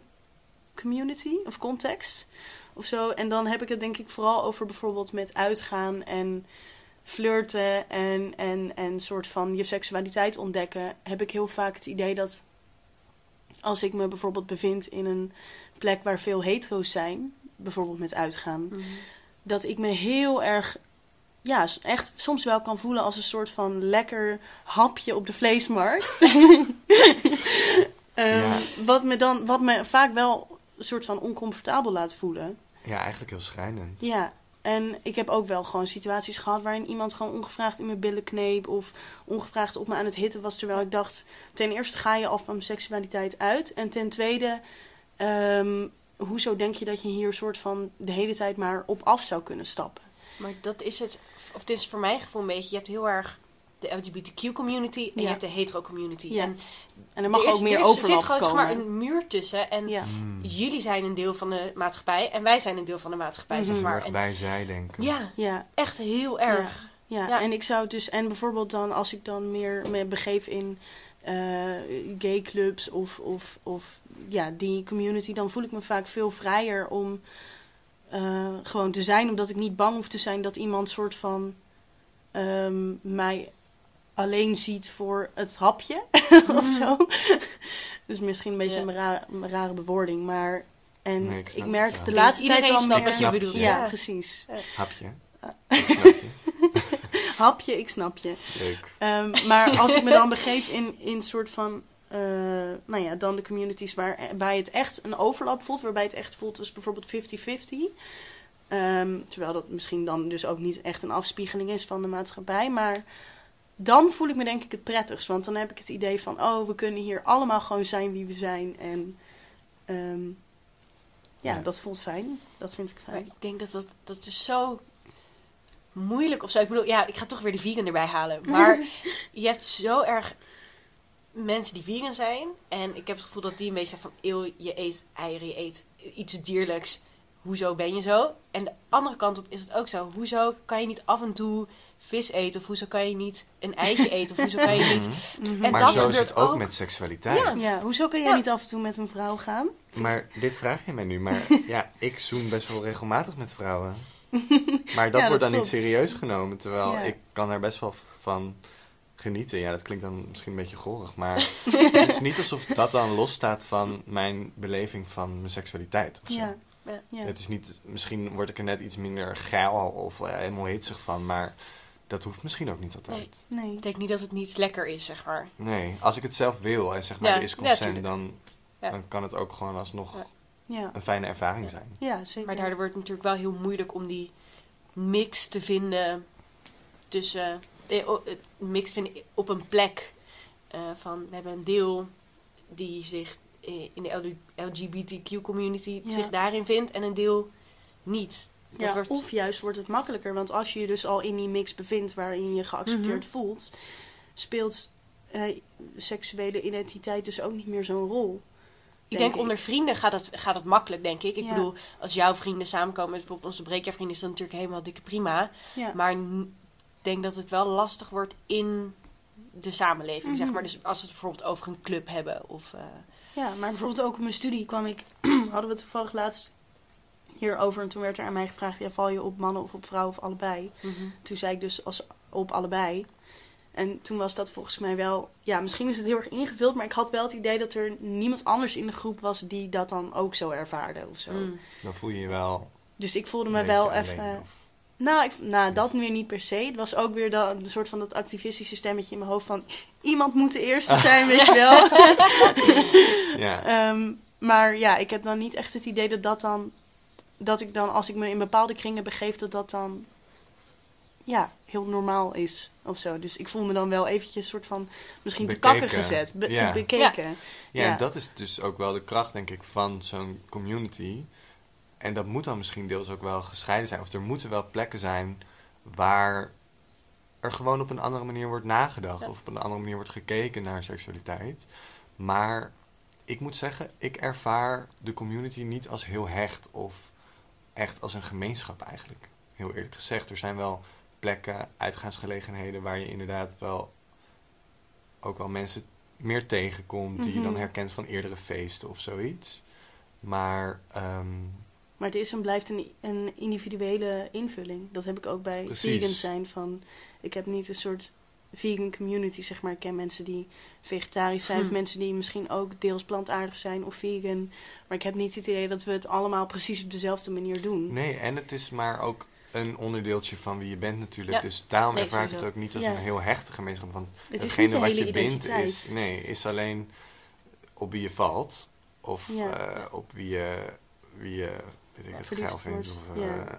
community of context of zo. En dan heb ik het denk ik vooral over bijvoorbeeld met uitgaan en flirten en, en, en soort van je seksualiteit ontdekken. Heb ik heel vaak het idee dat als ik me bijvoorbeeld bevind in een plek waar veel hetero's zijn, bijvoorbeeld met uitgaan, Mhm. dat ik me heel erg, ja, echt soms wel kan voelen als een soort van lekker hapje op de vleesmarkt. Ehm, Ja. wat, me dan, wat me vaak wel een soort van oncomfortabel laat voelen. ja, eigenlijk heel schrijnend. Ja, En ik heb ook wel gewoon situaties gehad waarin iemand gewoon ongevraagd in mijn billen kneep. Of ongevraagd op me aan het hitten was. Terwijl ik dacht, ten eerste ga je al van mijn seksualiteit uit. En ten tweede, ehm, hoezo denk je dat je hier soort van de hele tijd maar op af zou kunnen stappen? Maar dat is het, of het is voor mijn gevoel een beetje, je hebt heel erg de LGBTQ community en Ja. je hebt de hetero community. Ja. En En er mag er is, ook meer er overlap Er zit gewoon zeg komen. maar een muur tussen en Ja. Hmm. jullie zijn een deel van de maatschappij en wij zijn een deel van de maatschappij, Mhm. zeg Heel maar. erg En, bij zij denken. ja, ja, echt heel erg. Ja, Ja. en ik zou het dus, en bijvoorbeeld dan als ik dan meer me begeef in eh gay clubs of, of, of ja, die community, dan voel ik me vaak veel vrijer om eh, gewoon te zijn, omdat ik niet bang hoef te zijn dat iemand soort van ehm, mij alleen ziet voor het hapje of zo. dus misschien een beetje Ja. een, ra- een rare bewoording, maar en Nee, ik ik, snap het merk de laatste tijd wel meer. wat je Snap je. bedoelt. ja, Ja. precies. Hapje. Ah. Ik snap je. Hapje, ik snap je. Leuk. Ehm, maar als ik me dan begeef in, in soort van, eh, nou ja, dan de communities waarbij het echt een overlap voelt, waarbij het echt voelt als bijvoorbeeld 50-50. Ehm, terwijl dat misschien dan dus ook niet echt een afspiegeling is van de maatschappij. Maar dan voel ik me denk ik het prettigst. Want dan heb ik het idee van, oh, we kunnen hier allemaal gewoon zijn wie we zijn. En ehm, ja, Ja. dat voelt fijn. Dat vind ik Maar fijn. ik denk dat dat, dat is zo moeilijk of zo. Ik bedoel, ja, ik ga toch weer de vegan erbij halen. Maar je hebt zo erg mensen die vegan zijn. En ik heb het gevoel dat die een beetje zeggen van... Eeuw, je eet eieren, je eet iets dierlijks. Hoezo ben je zo? En de andere kant op is het ook zo. Hoezo kan je niet af en toe vis eten? Of hoezo kan je niet een eitje eten? Of hoezo kan je niet... Mhm. En maar dat zo is gebeurt het ook, ook. met seksualiteit. Ja. Ja, hoezo kun jij Ja. niet af en toe met een vrouw gaan? Maar dit vraag je mij nu. Maar ja, ik zoen best wel regelmatig met vrouwen. Maar dat Ja, wordt dat dan niet serieus genomen. Terwijl Ja. ik kan daar best wel van genieten. Ja, dat klinkt dan misschien een beetje gorig. Maar het is niet alsof dat dan losstaat van mijn beleving van mijn seksualiteit. Of zo. Ja. Ja. Het is niet, misschien word ik er net iets minder geil of eh, helemaal hitsig van. Maar dat hoeft misschien ook niet altijd. Nee. Ik denk niet dat het niet lekker is, zeg maar. Nee, als ik het zelf wil en zeg maar Ja, er is consent, dan, Ja. dan kan het ook gewoon alsnog Ja. Ja, een fijne ervaring zijn. ja zeker. Maar daardoor wordt het natuurlijk wel heel moeilijk om die mix te vinden tussen. Eh, o- het mix te vinden op een plek. eh, van we hebben een deel die zich eh, in de LGBTQ community Ja. zich daarin vindt en een deel niet. Dat ja, wordt, Of juist wordt het makkelijker, want als je je dus al in die mix bevindt waarin je je geaccepteerd Mhm. voelt, speelt seksuele identiteit dus ook niet meer zo'n rol. ik denk onder vrienden gaat het, gaat het makkelijk, denk ik. Ik Ja. bedoel, als jouw vrienden samenkomen bijvoorbeeld onze breekjaarvrienden, is dat natuurlijk helemaal dikke prima. Ja. Maar denk dat het wel lastig wordt in de samenleving, zeg Mhm. maar. Dus als we het bijvoorbeeld over een club hebben of... eh, ja, maar bijvoorbeeld ook op mijn studie kwam ik, hadden we het toevallig laatst hierover en toen werd er aan mij gevraagd, ja, val je op mannen of op vrouwen of allebei? mhm. Toen zei ik dus als op allebei. En toen was dat volgens mij wel, ja, misschien is het heel erg ingevuld, maar ik had wel het idee dat er niemand anders in de groep was die dat dan ook zo ervaarde of zo. Mm. Dan voel je je wel Dus ik voelde me wel alleen, even. of- Nou, ik, nou, dat weer niet per se. Het was ook weer dat, een soort van dat activistische stemmetje in mijn hoofd van... Iemand moet de eerste zijn, weet je wel. Ja, Ehm, maar ja, ik heb dan niet echt het idee dat dat dan... Dat ik dan, als ik me in bepaalde kringen begeef, dat dat dan... Ja, heel normaal is of zo. Dus ik voel me dan wel eventjes soort van... Misschien te kakken gezet. Be- Ja. te bekeken. ja, Ja. en dat is dus ook wel de kracht, denk ik, van zo'n community. En dat moet dan misschien deels ook wel gescheiden zijn. Of er moeten wel plekken zijn waar er gewoon op een andere manier wordt nagedacht. Ja. Of op een andere manier wordt gekeken naar seksualiteit. Maar ik moet zeggen, ik ervaar de community niet als heel hecht of echt als een gemeenschap eigenlijk. Heel eerlijk gezegd, er zijn wel plekken, uitgaansgelegenheden waar je inderdaad wel ook wel mensen meer tegenkomt die je dan Mhm. herkent van eerdere feesten of zoiets. Maar ehm, Maar het is en blijft een, een individuele invulling. Dat heb ik ook bij Precies. vegan zijn. Van, ik heb niet een soort vegan community, zeg maar. Ik ken mensen die vegetarisch zijn. Hm. Of mensen die misschien ook deels plantaardig zijn of vegan. Maar ik heb niet het idee dat we het allemaal precies op dezelfde manier doen. nee, en het is maar ook een onderdeeltje van wie je bent natuurlijk. Ja, dus daarom nee, ervaar ik het ook niet als Ja. een heel hechte gemeenschap. Want het is hetgene je wat hele je bindt is, nee, is alleen op wie je valt. Of Ja. eh, op wie je, wie je weet ik Ja, het, geil vindt. Of, ja. eh,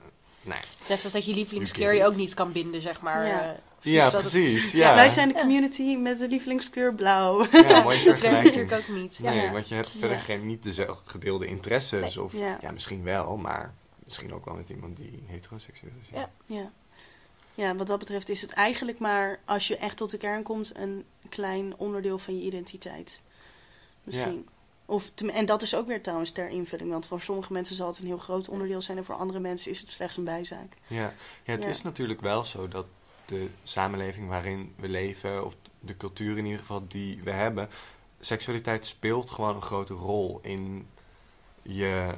Nee. Net zoals dat je lievelingskleur je ook niet kan binden, zeg maar. Ja. eh, Ja, precies. Ja, Ja, wij zijn de Ja. community met de lievelingskleur blauw. Ja, mooie Dat werkt natuurlijk ook niet. Ja. Nee, want je hebt verder Ja. geen, niet dezelfde gedeelde interesses. Of Ja. ja. misschien wel, maar misschien ook wel met iemand die heteroseksueel is. Ja. Ja. Ja. ja, wat dat betreft is het eigenlijk maar, als je echt tot de kern komt, een klein onderdeel van je identiteit. Misschien. Of, en dat is ook weer trouwens ter invulling, want voor sommige mensen zal het een heel groot onderdeel zijn en voor andere mensen is het slechts een bijzaak. Ja, ja het Ja. is natuurlijk wel zo dat de samenleving waarin we leven, of de cultuur in ieder geval die we hebben, seksualiteit speelt gewoon een grote rol in je,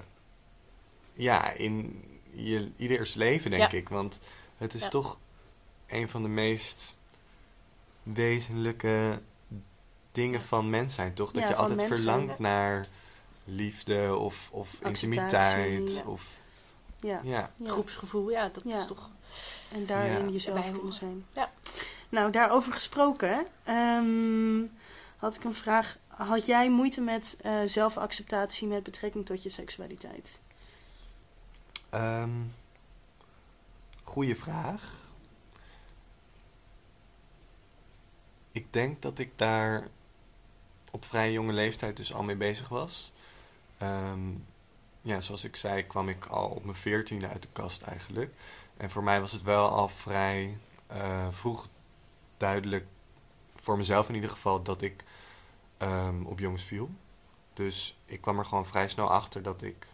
ja, in je ieders leven, denk Ja. ik. Want het is toch een van de meest wezenlijke dingen van mens zijn, toch? Dat Ja, je altijd verlangt ja. naar liefde of, of intimiteit. ja. Of, Ja. ja. ja. Groepsgevoel, ja, dat Ja. is toch... En daarin Ja. jezelf kunnen zijn. Ja. Nou, daarover gesproken, ehm, had ik een vraag. Had jij moeite met eh, zelfacceptatie met betrekking tot je seksualiteit? Ehm goeie vraag. Ik denk dat ik daar op vrij jonge leeftijd dus al mee bezig was. Ehm, ja, zoals ik zei, kwam ik al op mijn veertiende uit de kast eigenlijk. En voor mij was het wel al vrij eh, vroeg duidelijk, voor mezelf in ieder geval, dat ik ehm, op jongens viel. Dus ik kwam er gewoon vrij snel achter dat ik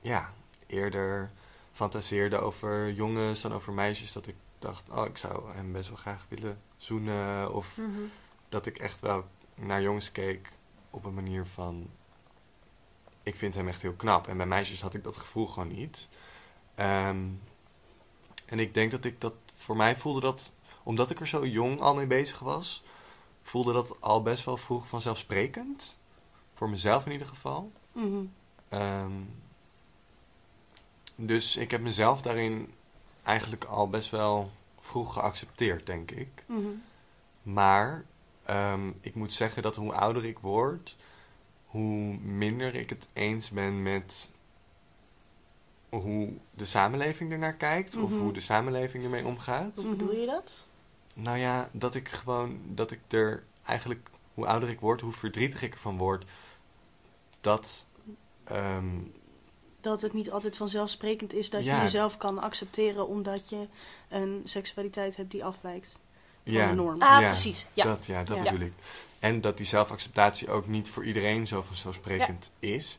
ja, eerder fantaseerde over jongens dan over meisjes. Dat ik dacht, oh, ik zou hem best wel graag willen zoenen. Of Mhm. Dat ik echt wel naar jongens keek op een manier van... Ik vind hem echt heel knap. En bij meisjes had ik dat gevoel gewoon niet. Ehm, en ik denk dat ik dat... Voor mij voelde dat... Omdat ik er zo jong al mee bezig was... Voelde dat al best wel vroeg vanzelfsprekend. Voor mezelf in ieder geval. Mhm. Ehm, dus ik heb mezelf daarin eigenlijk al best wel vroeg geaccepteerd, denk ik. Mhm. Maar ehm, ik moet zeggen dat hoe ouder ik word, hoe minder ik het eens ben met hoe de samenleving ernaar kijkt. Of Mhm. hoe de samenleving ermee omgaat. Hoe bedoel je dat? Nou ja, dat ik gewoon, dat ik er eigenlijk, hoe ouder ik word, hoe verdrietig ik ervan word. Dat, ehm, Dat het niet altijd vanzelfsprekend is dat je jezelf kan accepteren omdat je een seksualiteit hebt die afwijkt van ja, de norm. Ah, Ja, precies. Ja. Dat, ja, dat Ja. bedoel ik. En dat die zelfacceptatie ook niet voor iedereen zo vanzelfsprekend is.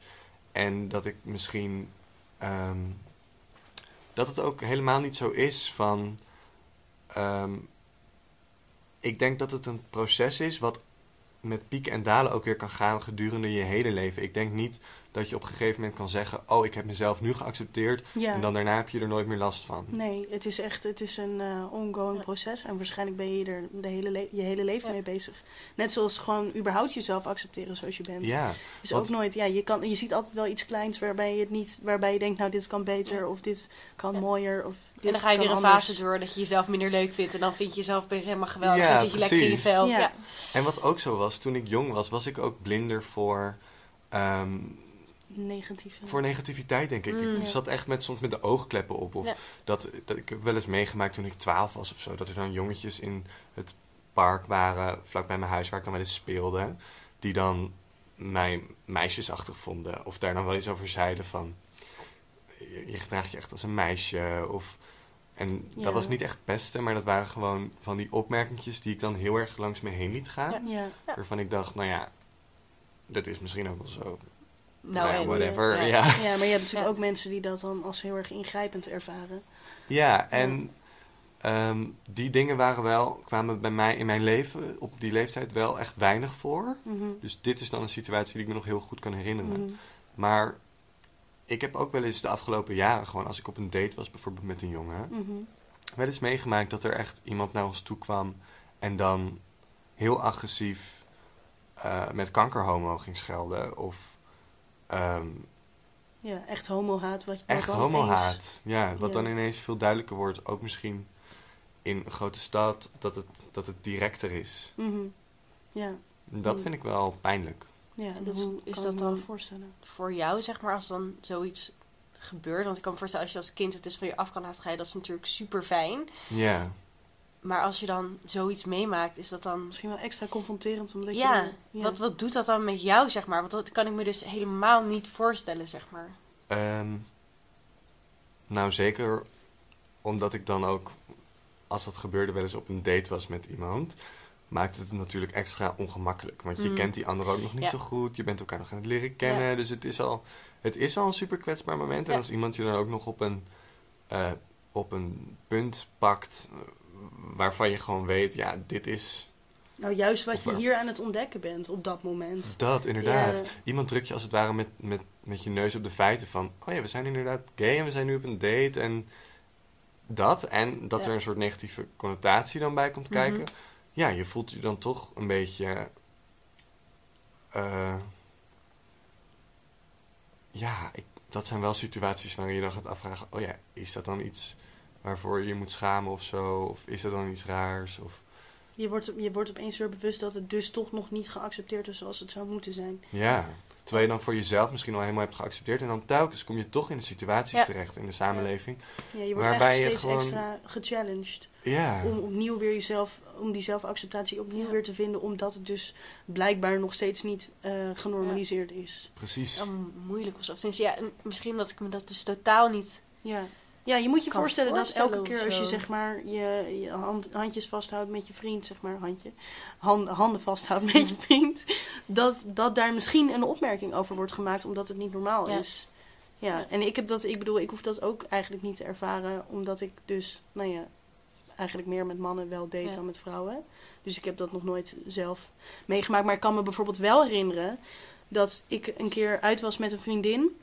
En dat ik misschien... ehm, dat het ook helemaal niet zo is van... ehm, ik denk dat het een proces is wat met pieken en dalen ook weer kan gaan gedurende je hele leven. Ik denk niet dat je op een gegeven moment kan zeggen... oh, ik heb mezelf nu geaccepteerd... Ja. en dan daarna heb je er nooit meer last van. Nee, het is echt het is een eh, ongoing Ja. proces en waarschijnlijk ben je er de hele le- je hele leven Ja. mee bezig. Net zoals gewoon überhaupt jezelf accepteren zoals je bent. Ja, is want- ook nooit, ja, je, kan, je ziet altijd wel iets kleins waarbij je het niet, waarbij je denkt, nou dit kan beter of dit kan Ja. mooier of dit En dan ga je weer een anders. fase door dat je jezelf minder leuk vindt. En dan vind je jezelf opeens helemaal geweldig. Ja, en zit je lekker in je vel. Ja. Ja. En wat ook zo was, toen ik jong was, was ik ook blinder voor, ehm, Negatieve. voor negativiteit, denk ik. Mm. Ik Ja. zat echt met, soms met de oogkleppen op. Of Ja. dat, dat ik heb wel eens meegemaakt toen ik twaalf was of zo. Dat er dan jongetjes in het park waren, vlakbij mijn huis, waar ik dan wel eens speelde. Die dan mij meisjesachtig vonden. Of daar dan wel iets over zeiden van... Je, je gedraagt je echt als een meisje. Of, en Ja. dat was niet echt beste, maar dat waren gewoon van die opmerkingjes die ik dan heel erg langs me heen liet gaan. Waarvan ik dacht, nou ja, dat is misschien ook wel zo. Nou, Nou ja, en, whatever. ja. Ja, ja. ja, maar je hebt natuurlijk Ja. ook mensen die dat dan als heel erg ingrijpend ervaren. en ehm, die dingen waren wel, kwamen bij mij in mijn leven op die leeftijd wel echt weinig voor. Mhm. Dus dit is dan een situatie die ik me nog heel goed kan herinneren. Mhm. Maar ik heb ook wel eens de afgelopen jaren, gewoon als ik op een date was, bijvoorbeeld met een jongen, Mhm. wel eens meegemaakt dat er echt iemand naar ons toe kwam en dan heel agressief eh, met kankerhomo ging schelden. Of ehm, Ja, echt homohaat. Wat, wat echt homohaat. Ja, wat Ja. dan ineens veel duidelijker wordt, ook misschien in een grote stad, dat het, dat het directer is. Mhm. Ja, Dat Mm. vind ik wel pijnlijk. ja En dat hoe is kan dat dan? voorstellen. Voor jou, zeg maar, als dan zoiets gebeurt. Want ik kan me voorstellen, als je als kind het dus van je af kan laten gaan, dat is natuurlijk super fijn. Ja, Maar als je dan zoiets meemaakt, is dat dan. Misschien wel extra confronterend, omdat Ja, je... ja. Wat, wat doet dat dan met jou, zeg maar? Want dat kan ik me dus helemaal niet voorstellen, zeg maar. Ehm, nou, zeker omdat ik dan ook, als dat gebeurde, wel eens op een date was met iemand, maakt het natuurlijk extra ongemakkelijk. Want je Mm. kent die ander ook nog niet Ja. zo goed, je bent elkaar nog aan het leren kennen, dus het is al, het is al een super kwetsbaar moment. En als iemand je dan ook nog op een, eh, op een punt pakt waarvan je gewoon weet, ja, dit is Nou, juist wat je hier aan het ontdekken bent op dat moment. dat, inderdaad. Ja. Iemand drukt je als het ware met, met, met je neus op de feiten van... oh ja, we zijn inderdaad gay en we zijn nu op een date en dat. En dat Ja. er een soort negatieve connotatie dan bij komt Mhm. kijken. Ja, je voelt je dan toch een beetje... eh, ja, ik, dat zijn wel situaties waarin je dan gaat afvragen... oh ja, is dat dan iets waarvoor je je moet schamen of zo? Of is dat dan iets raars? Of, Je wordt, je wordt opeens weer bewust dat het dus toch nog niet geaccepteerd is zoals het zou moeten zijn. Ja, terwijl je dan voor jezelf misschien al helemaal hebt geaccepteerd. En dan telkens kom je toch in de situaties Ja. terecht in de samenleving. Ja, je wordt Waarbij je steeds gewoon- extra gechallenged. Ja, Om opnieuw weer jezelf, om die zelfacceptatie opnieuw Ja. weer te vinden. Omdat het dus blijkbaar nog steeds niet eh, genormaliseerd is. precies. Dan moeilijk zo. Of tenminste, ja, en misschien dat ik me dat dus totaal niet. Ja. Ja, je moet je voorstellen, dat elke keer als je zeg maar je, je hand, handjes vasthoudt met je vriend, zeg maar handje, hand, handen vasthoudt met je vriend, dat, dat daar misschien een opmerking over wordt gemaakt omdat het niet normaal Ja. is. Ja, en ik heb dat, ik bedoel, ik hoef dat ook eigenlijk niet te ervaren, omdat ik dus, nou ja, eigenlijk meer met mannen wel date Ja. dan met vrouwen. Dus ik heb dat nog nooit zelf meegemaakt. Maar ik kan me bijvoorbeeld wel herinneren dat ik een keer uit was met een vriendin.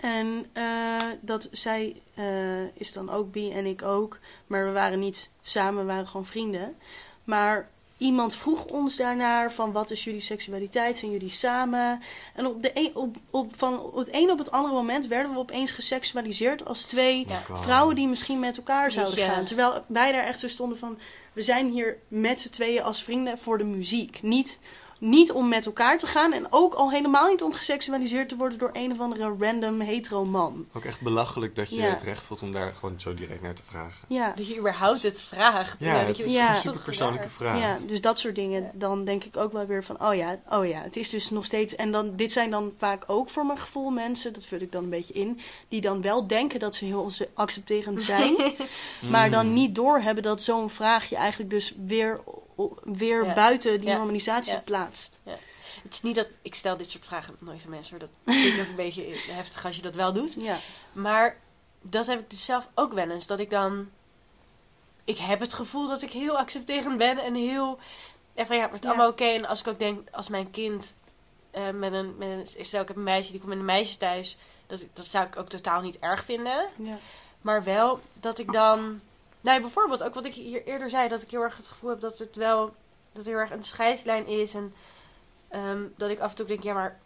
En eh, dat zij eh, is dan ook bi en ik ook. Maar we waren niet samen, we waren gewoon vrienden. Maar iemand vroeg ons daarnaar van wat is jullie seksualiteit? Zijn jullie samen? En op, de een, op, op, van het een op het andere moment werden we opeens geseksualiseerd als twee Oh vrouwen die misschien met elkaar zouden gaan. Terwijl wij daar echt zo stonden van... We zijn hier met z'n tweeën als vrienden voor de muziek. Niet, niet om met elkaar te gaan. En ook al helemaal niet om geseksualiseerd te worden door een of andere random hetero man. Ook echt belachelijk dat je Ja. het recht voelt om daar gewoon zo direct naar te vragen. Ja, Dat je überhaupt het vraagt. Ja, dat het is Ja. een toch super persoonlijke raar. vraag. ja, dus dat soort dingen. Ja. Dan denk ik ook wel weer van... Oh ja, oh ja, het is dus nog steeds... En dan, dit zijn dan vaak ook voor mijn gevoel mensen... Dat vul ik dan een beetje in. Die dan wel denken dat ze heel accepterend zijn. Maar Mm. dan niet doorhebben dat zo'n vraag je eigenlijk dus weer, weer Ja. buiten die Ja. normalisatie Ja. plaatst. Het is niet dat ik stel dit soort vragen nooit aan mensen. hoor. Dat vind ik ook een beetje heftig als je dat wel doet. Ja. Maar dat heb ik dus zelf ook wel eens. Dat ik dan. Ik heb het gevoel dat ik heel accepterend ben en heel. En van ja, het is Ja. allemaal oké. En als ik ook denk, als mijn kind eh, met, een, met een. Stel, ik heb een meisje die komt met een meisje thuis. Dat, dat zou ik ook totaal niet erg vinden. Ja. Maar wel dat ik dan. Nou, bijvoorbeeld ook wat ik hier eerder zei, dat ik heel erg het gevoel heb dat het wel. Dat er heel erg een scheidslijn is. En ehm, dat ik af en toe denk, ja, maar.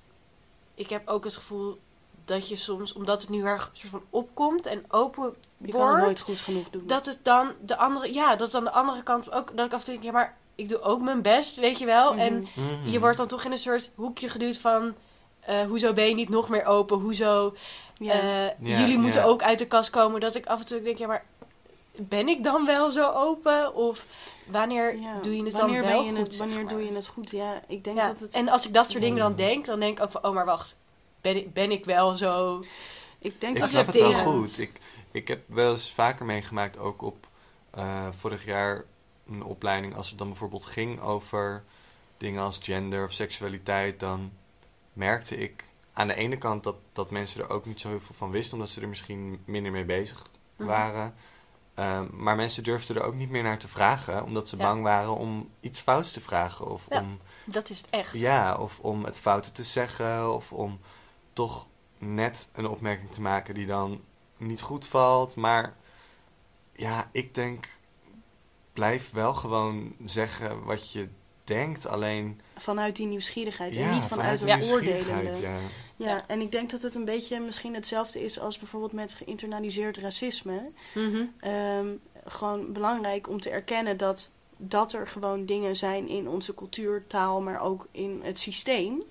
Ik heb ook het gevoel dat je soms, omdat het nu heel erg soort van opkomt en open Je kan het nooit wordt, goed genoeg doen. dat het dan de andere, ja, dat dan de andere kant ook, dat ik af en toe denk, ja, maar ik doe ook mijn best, weet je wel. En Mhm. je wordt dan toch in een soort hoekje geduwd van, eh, hoezo ben je niet nog meer open? Hoezo ja. eh, Ja, jullie moeten ja. ook uit de kast komen. Dat ik af en toe denk, ja, maar ben ik dan wel zo open? Of wanneer Ja. doe je het wanneer dan wel ben je goed? het, zeg Wanneer maar? doe je het goed? Ja, ik denk Ja, dat het... En als ik dat soort dingen dan Mm. denk, dan denk ik ook van, oh, maar wacht. Ben ik, ben ik wel zo... ik denk Ik dat snap het wel goed. Ik, ik heb wel eens vaker meegemaakt, ook op eh, vorig jaar een opleiding, als het dan bijvoorbeeld ging over dingen als gender of seksualiteit, dan merkte ik aan de ene kant dat, dat mensen er ook niet zo heel veel van wisten, omdat ze er misschien minder mee bezig Mhm. waren. Ehm, maar mensen durfden er ook niet meer naar te vragen, omdat ze Ja. bang waren om iets fouts te vragen. Of Ja. om Dat is het echt. ja, of om het fouten te zeggen, of om toch net een opmerking te maken die dan niet goed valt. Maar ja, ik denk, blijf wel gewoon zeggen wat je denkt. Alleen vanuit die nieuwsgiedigheid ja, en niet vanuit het nieuwsgierigheid, oordelende. Ja. En ik denk dat het een beetje misschien hetzelfde is als bijvoorbeeld met geïnternaliseerd racisme. Mhm. Ehm, gewoon belangrijk om te erkennen dat, dat er gewoon dingen zijn in onze cultuur, taal, maar ook in het systeem.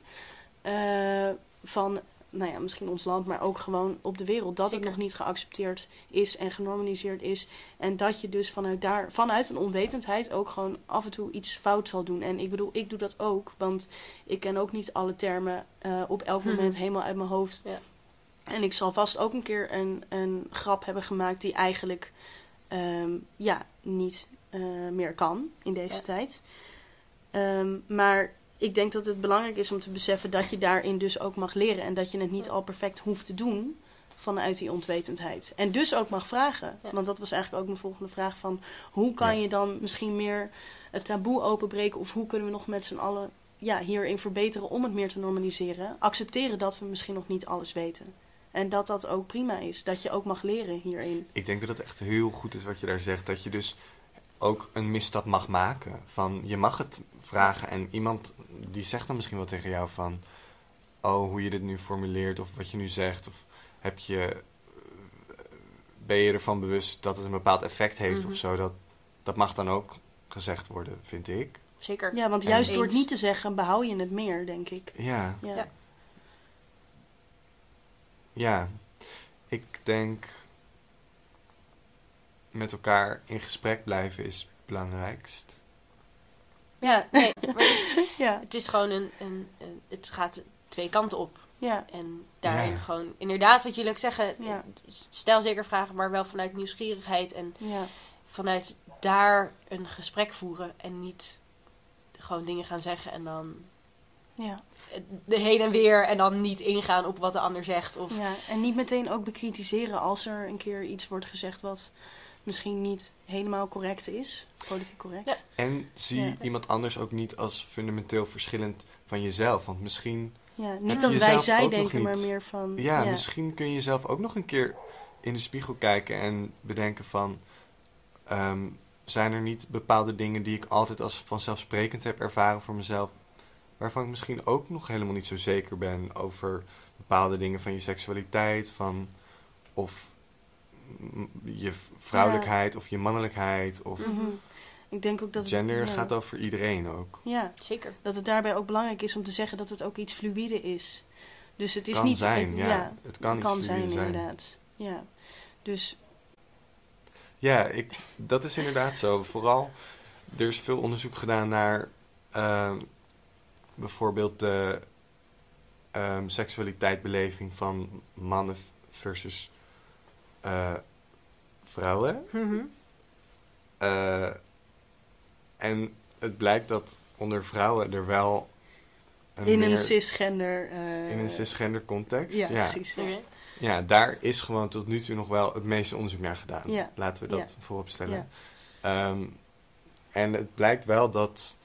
eh, van nou ja, misschien ons land, maar ook gewoon op de wereld, dat het nog niet geaccepteerd is en genormaliseerd is. En dat je dus vanuit daar, vanuit een onwetendheid ook gewoon af en toe iets fout zal doen. En ik bedoel, ik doe dat ook, want ik ken ook niet alle termen eh, op elk Mhm. moment helemaal uit mijn hoofd. Ja. En ik zal vast ook een keer een, een grap hebben gemaakt die eigenlijk ehm, ja, niet eh, meer kan in deze Ja. tijd. Ehm, maar ik denk dat het belangrijk is om te beseffen dat je daarin dus ook mag leren. En dat je het niet al perfect hoeft te doen vanuit die ontwetendheid. En dus ook mag vragen. Ja. Want dat was eigenlijk ook mijn volgende vraag van... hoe kan Ja. je dan misschien meer het taboe openbreken... of hoe kunnen we nog met z'n allen ja, hierin verbeteren om het meer te normaliseren? Accepteren dat we misschien nog niet alles weten. En dat dat ook prima is. Dat je ook mag leren hierin. Ik denk dat het echt heel goed is wat je daar zegt. Dat je dus ook een misstap mag maken. Van je mag het vragen en iemand die zegt dan misschien wel tegen jou van... Oh, hoe je dit nu formuleert of wat je nu zegt. Of heb je, eh, ben je ervan bewust dat het een bepaald effect heeft Mhm. of zo. Dat, dat mag dan ook gezegd worden, vind ik. Zeker. Ja, want En- juist door het niet te zeggen, behoud je het meer, denk ik. Ja, Ja. Ja. ja. Ik denk met elkaar in gesprek blijven is het belangrijkst. Ja. Nee, het, is, ja. het is gewoon een, een, een- Het gaat twee kanten op. ja. En daarin Ja. gewoon... Inderdaad, wat jullie ook zeggen... Ja. Stel zeker vragen, maar wel vanuit nieuwsgierigheid. En ja. vanuit daar een gesprek voeren. En niet gewoon dingen gaan zeggen en dan ja. de heen en weer. En dan niet ingaan op wat de ander zegt. Of, Ja, en niet meteen ook bekritiseren als er een keer iets wordt gezegd wat misschien niet helemaal correct is. Politiek correct. Ja. En zie Ja. iemand anders ook niet als fundamenteel verschillend van jezelf. Want misschien, Ja, niet dat wij jezelf zij ook nog denken, maar meer van... ja, misschien kun je jezelf ook nog een keer in de spiegel kijken en bedenken van... ehm, zijn er niet bepaalde dingen die ik altijd als vanzelfsprekend heb ervaren voor mezelf... waarvan ik misschien ook nog helemaal niet zo zeker ben over bepaalde dingen van je seksualiteit, van... of je vrouwelijkheid of je mannelijkheid of... Mhm. Ik denk ook dat het, Gender ja. gaat over iedereen ook. Ja, Zeker. dat het daarbij ook belangrijk is om te zeggen dat het ook iets fluïde is. Dus het is kan niet... zijn, ik- ja. Het kan, kan iets zijn, inderdaad. Ja. Dus Ja, ik, dat is inderdaad zo. Vooral, er is veel onderzoek gedaan naar ehm, bijvoorbeeld de ehm, seksualiteitbeleving van mannen versus eh, vrouwen. Mhm. Eh, en het blijkt dat onder vrouwen er wel een in meer- een cisgender... eh, in een cisgender context. Ja, ja. precies. Ja. Oké. Ja, daar is gewoon tot nu toe nog wel het meeste onderzoek naar gedaan. Ja. Laten we dat Ja. voorop stellen. Ja. Ehm, en het blijkt wel dat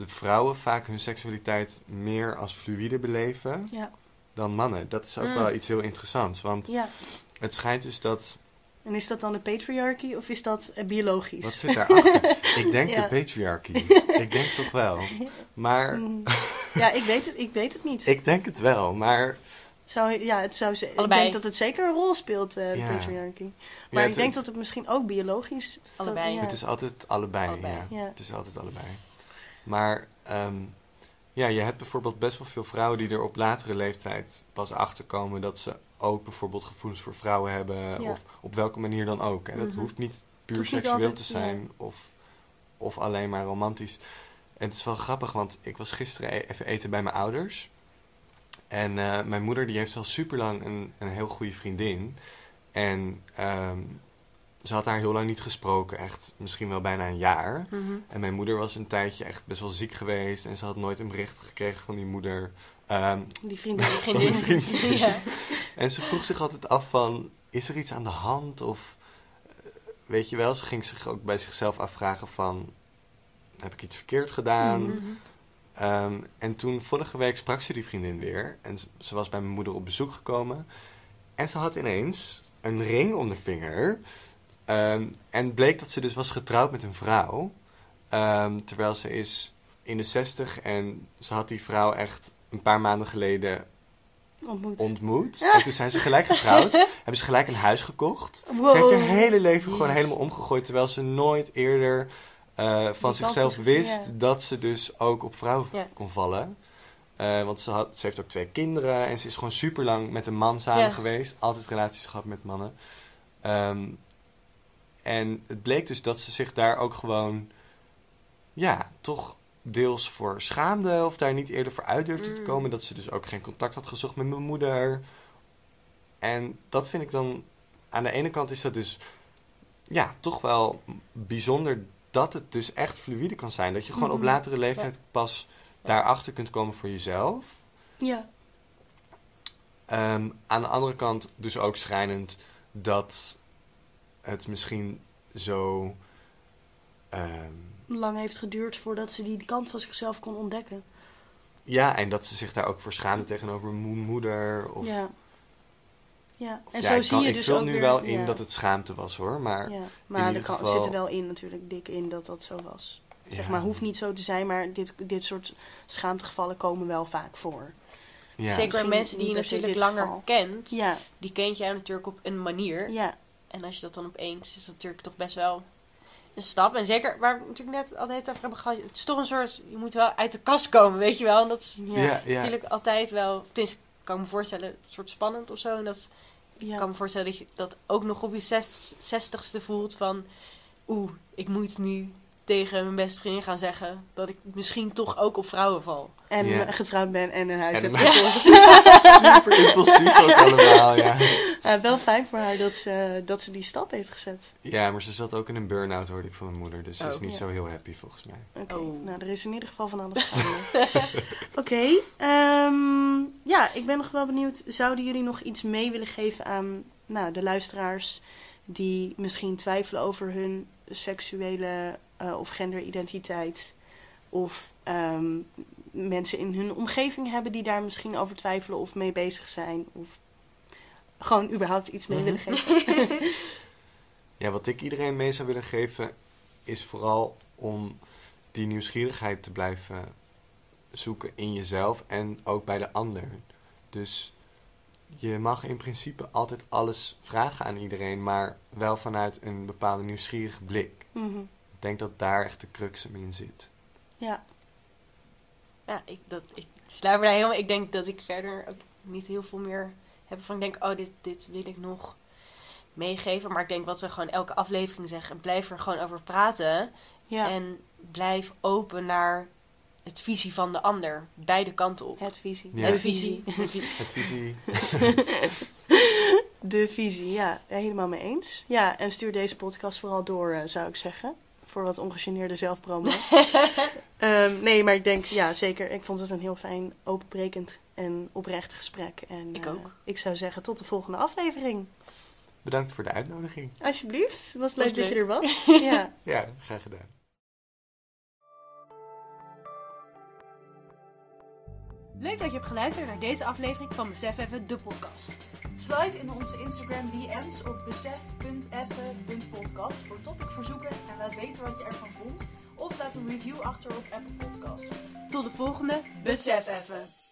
vrouwen vaak hun seksualiteit meer als fluïde beleven Ja. dan mannen. Dat is ook Mm. wel iets heel interessants. Want ja. Het schijnt dus dat... En is dat dan de patriarchy of is dat eh, biologisch? Wat zit daarachter? ik denk Ja. de patriarchy. ik denk toch wel. Maar... Mm. Ja, ik weet het, ik weet het niet. Ik denk het wel, maar... Het zou, ja, het zou, ze- ik Allebei. denk dat het zeker een rol speelt, eh, de Ja. patriarchy. ja, Maar ik denk dat het misschien ook biologisch... dat- Allebei. ja. Het is altijd allebei, Allebei. Ja. Ja. Het is altijd allebei. Maar ehm, ja, je hebt bijvoorbeeld best wel veel vrouwen die er op latere leeftijd pas achter komen dat ze ook bijvoorbeeld gevoelens voor vrouwen hebben. Ja. Of op welke manier dan ook. En dat Mhm. hoeft niet puur Hoeft niet seksueel altijd, te zijn of, of alleen maar romantisch. En het is wel grappig, want ik was gisteren e- even eten bij mijn ouders. En eh, mijn moeder die heeft al super lang een, een heel goede vriendin. En ehm, ze had haar heel lang niet gesproken, echt misschien wel bijna een jaar. Mhm. En mijn moeder was een tijdje echt best wel ziek geweest. En ze had nooit een bericht gekregen van die moeder. Ehm, Die vriendin. Die vriendin. Die vriendin. ja. en ze vroeg zich altijd af van, is er iets aan de hand? Of, eh, weet je wel, ze ging zich ook bij zichzelf afvragen van, heb ik iets verkeerd gedaan? Mhm. Ehm, en toen, vorige week, sprak ze die vriendin weer. En ze, ze was bij mijn moeder op bezoek gekomen. En ze had ineens een ring om de vinger. Ehm, en bleek dat ze dus was getrouwd met een vrouw. Terwijl ze is in de zestig en ze had die vrouw echt een paar maanden geleden Ontmoet. ontmoet. En toen zijn ze gelijk getrouwd. hebben ze gelijk een huis gekocht. Wow. Ze heeft haar hele leven gewoon helemaal omgegooid. Terwijl ze nooit eerder eh, van zichzelf wist ja. dat ze dus ook op vrouwen Ja. kon vallen. Eh, want ze, had, ze heeft ook twee kinderen en ze is gewoon super lang met een man samen Ja. geweest. Altijd relaties gehad met mannen. Ehm, en het bleek dus dat ze zich daar ook gewoon, ja, toch deels voor schaamde of daar niet eerder voor uit durfde te Mm. komen. Dat ze dus ook geen contact had gezocht met mijn moeder. En dat vind ik dan, aan de ene kant is dat dus, ja, toch wel bijzonder dat het dus echt fluïde kan zijn. Dat je gewoon op Mhm. latere leeftijd pas daarachter kunt komen voor jezelf. Ja. Ehm, aan de andere kant dus ook schrijnend dat het misschien zo... ehm, Lang heeft geduurd voordat ze die kant van zichzelf kon ontdekken. ja, en dat ze zich daar ook voor schaamde tegenover moeder. Of, ja. Ja, of en ja, zo zie kan- je ik dus ook nu weer... wel in ja. dat het schaamte was hoor, maar... Ja, maar er geval- zit er wel in natuurlijk dik in dat dat zo was. Zeg ja, maar, hoeft niet zo te zijn, maar dit, dit soort schaamtegevallen komen wel vaak voor. ja. Zeker Misschien mensen die je natuurlijk langer geval. kent, Ja, die kent jij natuurlijk op een manier. ja, En als je dat dan opeens, is dat natuurlijk toch best wel een stap. En zeker, waar we natuurlijk net altijd over hebben gehad, het is toch een soort, je moet wel uit de kast komen, weet je wel. En dat is ja, Ja, ja. natuurlijk altijd wel, tenminste, kan ik me voorstellen, een soort spannend of zo. En dat ja. ik kan me voorstellen dat je dat ook nog op je zes- zestigste voelt van, oeh, ik moet nu tegen mijn beste vriendin gaan zeggen dat ik misschien toch ook op vrouwen val. En Ja. getrouwd ben en een huis En heb gekocht. Super impulsief ook allemaal, ja. Ja, wel fijn voor haar dat ze, dat ze die stap heeft gezet. Ja, maar ze zat ook in een burn-out, hoorde ik van mijn moeder. Dus ze is Oh. niet Ja. zo heel happy volgens mij. Oké, Oh. nou er is in ieder geval van alles gaande. Oké, ehm, ja, ik ben nog wel benieuwd. Zouden jullie nog iets mee willen geven aan nou, de luisteraars die misschien twijfelen over hun seksuele eh, of genderidentiteit? Of ehm, mensen in hun omgeving hebben die daar misschien over twijfelen of mee bezig zijn? Of gewoon überhaupt iets mee Mhm. willen geven? Ja, wat ik iedereen mee zou willen geven is vooral om die nieuwsgierigheid te blijven zoeken in jezelf en ook bij de ander. Dus je mag in principe altijd alles vragen aan iedereen, maar wel vanuit een bepaalde nieuwsgierige blik. Mhm. Ik denk dat daar echt de crux hem in zit. Ja, Ja, ik, dat, ik sluit me daar helemaal. Ik denk dat ik verder ook niet heel veel meer heb van. Ik denk, oh, dit, dit wil ik nog meegeven. Maar ik denk wat ze gewoon elke aflevering zeggen. Blijf er gewoon over praten. ja. En blijf open naar het visie van de ander. Beide kanten op. het visie. Ja. De Het visie. visie. Het visie. De visie, ja. Helemaal mee eens. Ja, en stuur deze podcast vooral door, eh, zou ik zeggen. Voor wat ongegeneerde zelfpromo. Ehm, nee, maar ik denk, ja, zeker. Ik vond het een heel fijn, openbrekend en oprecht gesprek. En, Ik eh, ook. ik zou zeggen, tot de volgende aflevering. Bedankt voor de uitnodiging. Alsjeblieft. Het was leuk Was dat je er was. ja. Ja, graag gedaan. Leuk dat je hebt geluisterd naar deze aflevering van Besef Even, de podcast. Slide in onze Instagram DM's op besef.effen.podcast voor topicverzoeken en laat weten wat je ervan vond. Of laat een review achter op Apple Podcasts. Tot de volgende Besef even.